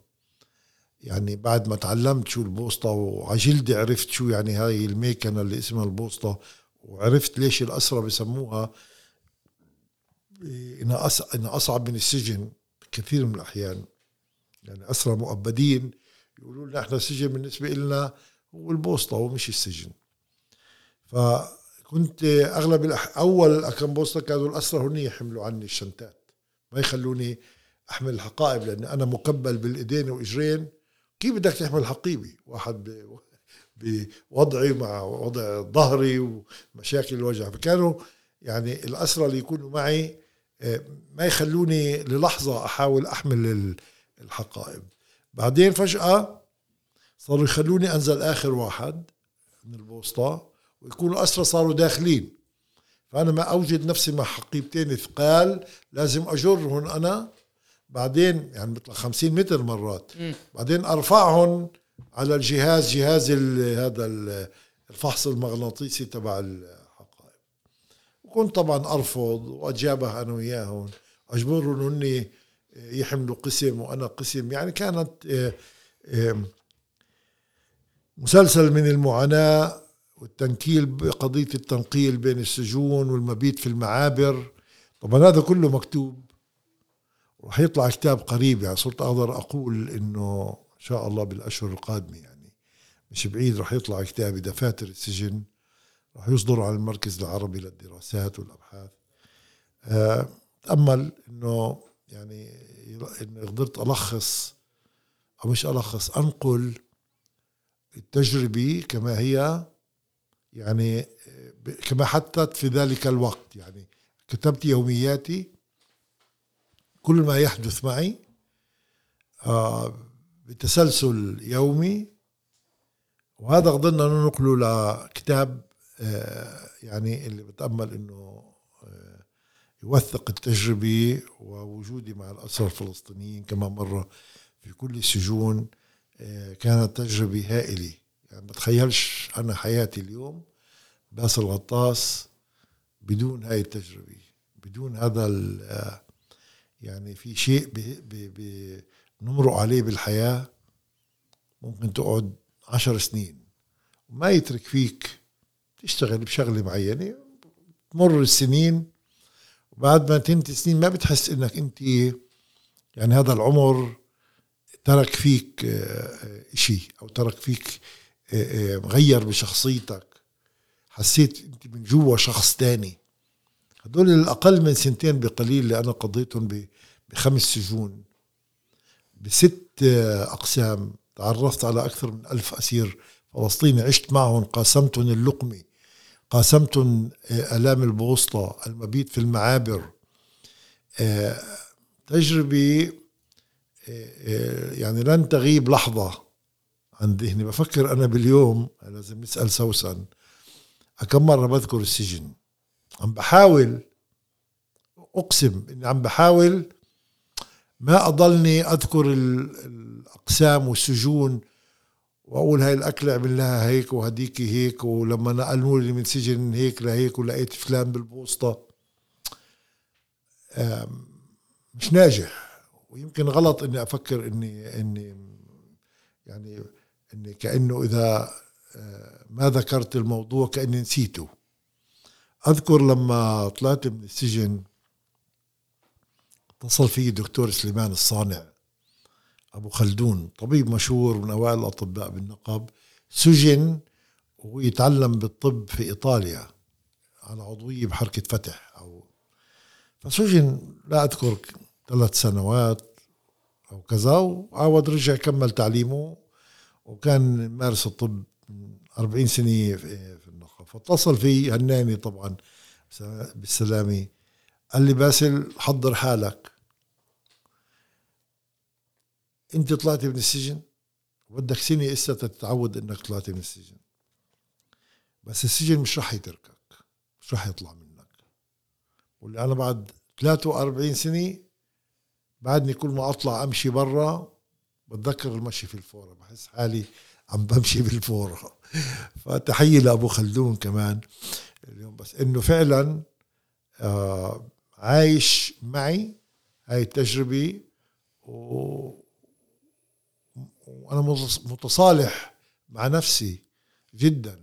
يعني بعد ما تعلمت شو البوسطة وعجلدي عرفت شو يعني هاي الميكنة اللي اسمها البوسطة وعرفت ليش الاسرى بسموها انها أصعب من السجن كثير من الأحيان. يعني اسرى مؤبدين يقولوا لنا إحنا السجن بالنسبة لنا هو البوسطه ومش السجن. فكنت أغلب الأح... أول كم بوسطة كانوا الأسرى هن يحملوا عني الشنتات ما يخلوني أحمل الحقائب لأن أنا مكبل بالإيدين وإجرين. كيف بدك تحمل حقيبه واحد ب... بوضعي مع وضع ظهري ومشاكل الوجع فكانوا يعني الأسرى اللي يكونوا معي ما يخلوني للحظة أحاول أحمل الحقائب. بعدين فجأة صاروا يخلوني أنزل آخر واحد من البوسطة ويكونوا الأسرى صاروا داخلين. فأنا ما أوجد نفسي مع حقيبتين ثقال لازم أجرهم أنا. بعدين يعني مثل 50 متر مرات. بعدين أرفعهم على الجهاز جهاز هذا الفحص المغناطيسي تبع كنت طبعا أرفض وأجابه أنا وياهم. أجبرهم إني يحملوا قسم وأنا قسم. يعني كانت آه، مسلسل من المعاناة والتنكيل بقضيه التنقيل بين السجون والمبيت في المعابر. طبعا هذا كله مكتوب. وراح يطلع كتاب قريب يعني صرت أقدر أقول إنه إن شاء الله بالأشهر القادمة يعني. مش بعيد راح يطلع كتابي دفاتر السجن. راح يصدر على المركز العربي للدراسات والأبحاث. آه، تأمل إنه يعني اني قدرت ألخص أو مش ألخص أنقل التجربة كما هي يعني كما حدثت في ذلك الوقت. يعني كتبت يومياتي كل ما يحدث معي آه، بتسلسل يومي وهذا قدرنا ننقله لكتاب آه، يعني اللي بتأمل أنه آه، يوثق التجربة ووجودي مع الأسرى الفلسطينيين كما مرة في كل السجون كانت تجربة هائلة. يعني بتخيلش أنا حياتي اليوم باسل غطاس بدون هاي التجربة بدون هذا يعني في شيء بنمرق عليه بالحياة. ممكن تقعد عشر سنين وما يترك فيك تشتغل بشغلة معينة تمر السنين وبعد ما تنتهي سنين ما بتحس إنك أنت يعني هذا العمر ترك فيك آه، شيء أو ترك فيك آه، آه، غير بشخصيتك. حسيت أنت من جوا شخص تاني. هدول الأقل من سنتين بقليل اللي أنا قضيتهم بخمس سجون. بست أقسام. تعرفت على أكثر من ألف أسير فلسطيني. عشت معهم قاسمتهم اللقمة قاسمتهم آلام البوسطة المبيت في المعابر. تجربة يعني لن تغيب لحظة عن ذهني. بفكر أنا باليوم لازم نسأل سوسن. كم مرة بذكر السجن؟ عم بحاول أقسم إني عم بحاول ما أضلني أذكر الأقسام والسجون وأقول هاي الاكله عملناها هيك وهديك هيك ولما نقلوا لي من سجن هيك لهيك ولقيت فلان بالبوسطة. مش ناجح. ويمكن غلط إني أفكر إني إني يعني إني كأنه إذا آه، ما ذكرت الموضوع كأني نسيته. أذكر لما طلعت من السجن اتصل في دكتور سليمان الصانع أبو خلدون طبيب مشهور من أوائل الأطباء بالنقب. سجن ويتعلم بالطب في إيطاليا على عضوية بحركة فتح أو فسجن لا اذكر ثلاث سنوات أو كذا وعاود رجع كمل تعليمه وكان مارس الطب 40 سنة في النقب فاتصل في هناني طبعا بالسلامة. قال لي باسل حضر حالك. أنت طلعتي من السجن؟ بدك سنة إسا تتعود إنك طلعتي من السجن. بس السجن مش رح يتركك مش رح يطلع منك. واللي أنا بعد 43 سنة بعدني كل ما أطلع أمشي برا بتذكر المشي في الفورة. بحس حالي عم بمشي بالفورة فتحية لأبو خلدون كمان اليوم. بس إنه فعلا آه عايش معي هاي التجربة و... وأنا متصالح مع نفسي جدا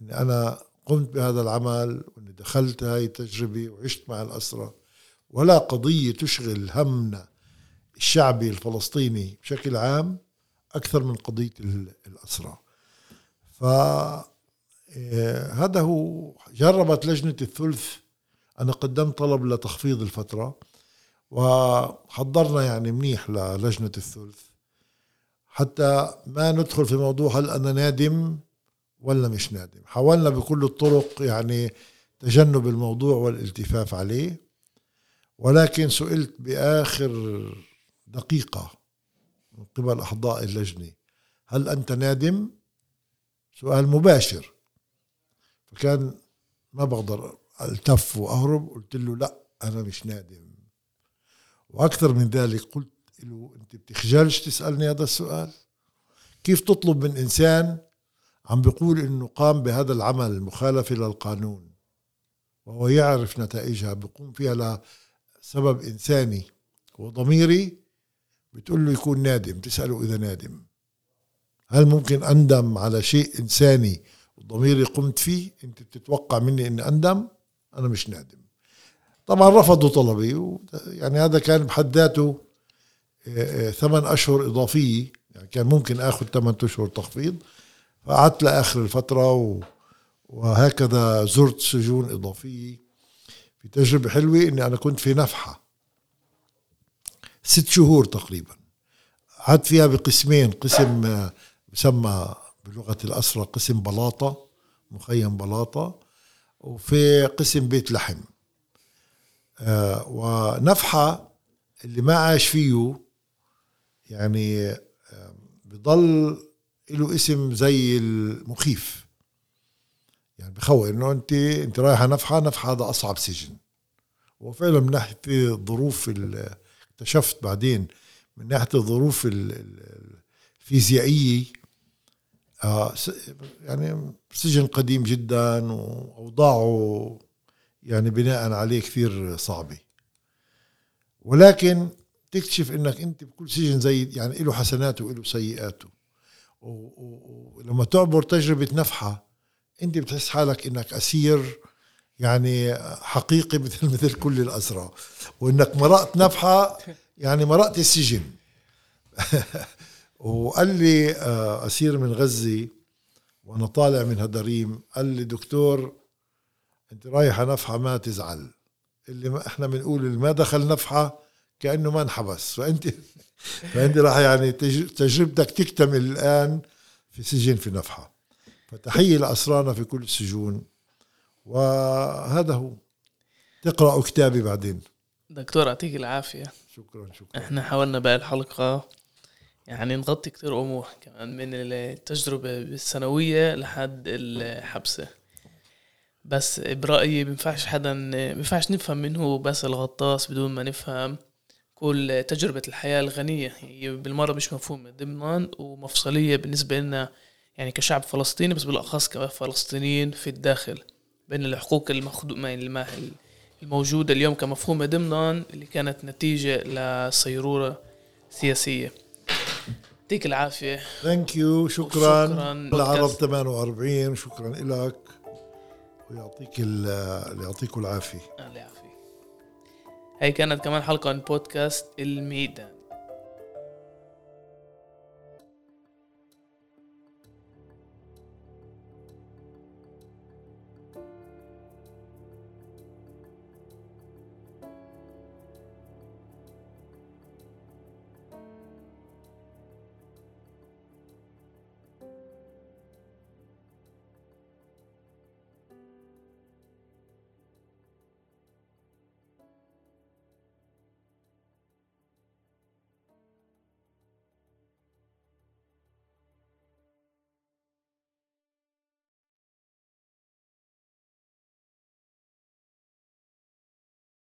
أني أنا قمت بهذا العمل وأني دخلت هاي التجربة وعشت مع الأسرة. ولا قضية تشغل همنا الشعبي الفلسطيني بشكل عام أكثر من قضية الأسرى. فهذا هو جربت لجنة الثلث. أنا قدمت طلب لتخفيض الفترة وحضرنا يعني منيح للجنة الثلث. حتى ما ندخل في موضوع هل أنا نادم ولا مش نادم. حاولنا بكل الطرق يعني تجنب الموضوع والالتفاف عليه. ولكن سئلت بآخر دقيقة من قبل أعضاء اللجنة. هل أنت نادم؟ سؤال مباشر. فكان ما بقدر ألتف وأهرب قلت له لا أنا مش نادم. وأكثر من ذلك قلت له أنت بتخجلش تسألني هذا السؤال؟ كيف تطلب من إنسان عم بيقول إنه قام بهذا العمل مخالفه للقانون؟ وهو يعرف نتائجها بيقوم فيها لسبب إنساني وضميري بتقول له يكون نادم تساله إذا نادم. هل ممكن أندم على شيء إنساني وضميري قمت فيه؟ أنت بتتوقع مني إني أندم؟ أنا مش نادم. طبعا رفضوا طلبي يعني هذا كان بحد ذاته آه، آه، ثمان أشهر إضافية يعني كان ممكن آخذ ثمان أشهر تخفيض. فقعدت لآخر الفترة وهكذا زرت سجون إضافية. في تجربة حلوة إني أنا كنت في نفحة. ست شهور تقريبا. قعدت فيها بقسمين قسم آه، بسمى بلغة الأسرة قسم بلاطة مخيم بلاطة وفي قسم بيت لحم. آه ونفحة اللي ما عاش فيه يعني آه بضل له اسم زي المخيف. يعني بخوف انه انت انت رايحة نفحة نفحة هذا أصعب سجن. وفعلا من ناحية الظروف ال- اكتشفت بعدين من ناحية الظروف ال- ال- الفيزيائية آه يعني سجن قديم جدا وأوضاعه يعني بناء عليه كثير صعبة. ولكن تكتشف إنك أنت بكل سجن زي يعني له حسناته وله سيئاته. ولما تعبر تجربة نفحة أنت بتحس حالك إنك أسير يعني حقيقي مثل مثل كل الاسرى وإنك مرقت نفحة يعني مرقت السجن. وقال لي آه، أسير من غزة وأنا طالع من هدريم. قال لي دكتور أنت رايح على نفحة ما تزعل. اللي ما إحنا بنقول اللي ما دخل نفحة كأنه ما انحبس. فانت فأنت راح يعني تج- تجربتك تكتمل الآن في سجن في نفحة. فتحيه لاسرانا في كل السجون وهذا هو. تقرأوا كتابي بعدين. دكتور يعطيك العافية. شكرا شكرا. إحنا حاولنا بقى الحلقة. يعني نغطي كتير أمور كمان من التجربة السنوية لحد الحبسة. بس برأيي بينفعش حدا بينفعش نفهم منه بس الغطاس بدون ما نفهم كل تجربة الحياة الغنية. هي بالمرة مش مفهومة. ضمنا ومفصلية بالنسبة لنا يعني كشعب فلسطيني بس بالأخص كفلسطينيين في الداخل بين الحقوق المأخوذة الم- الموجودة اليوم كمفهومة ضمنا اللي كانت نتيجة لصيرورة سياسية. يعطيك العافية. thank you شكرا. شكراً. العرب بودكاست. 48 شكرا لك. ويعطيك ال- يعطيكم العافية. الله يعافيك. هاي كانت كمان حلقة من بودكاست الميدان.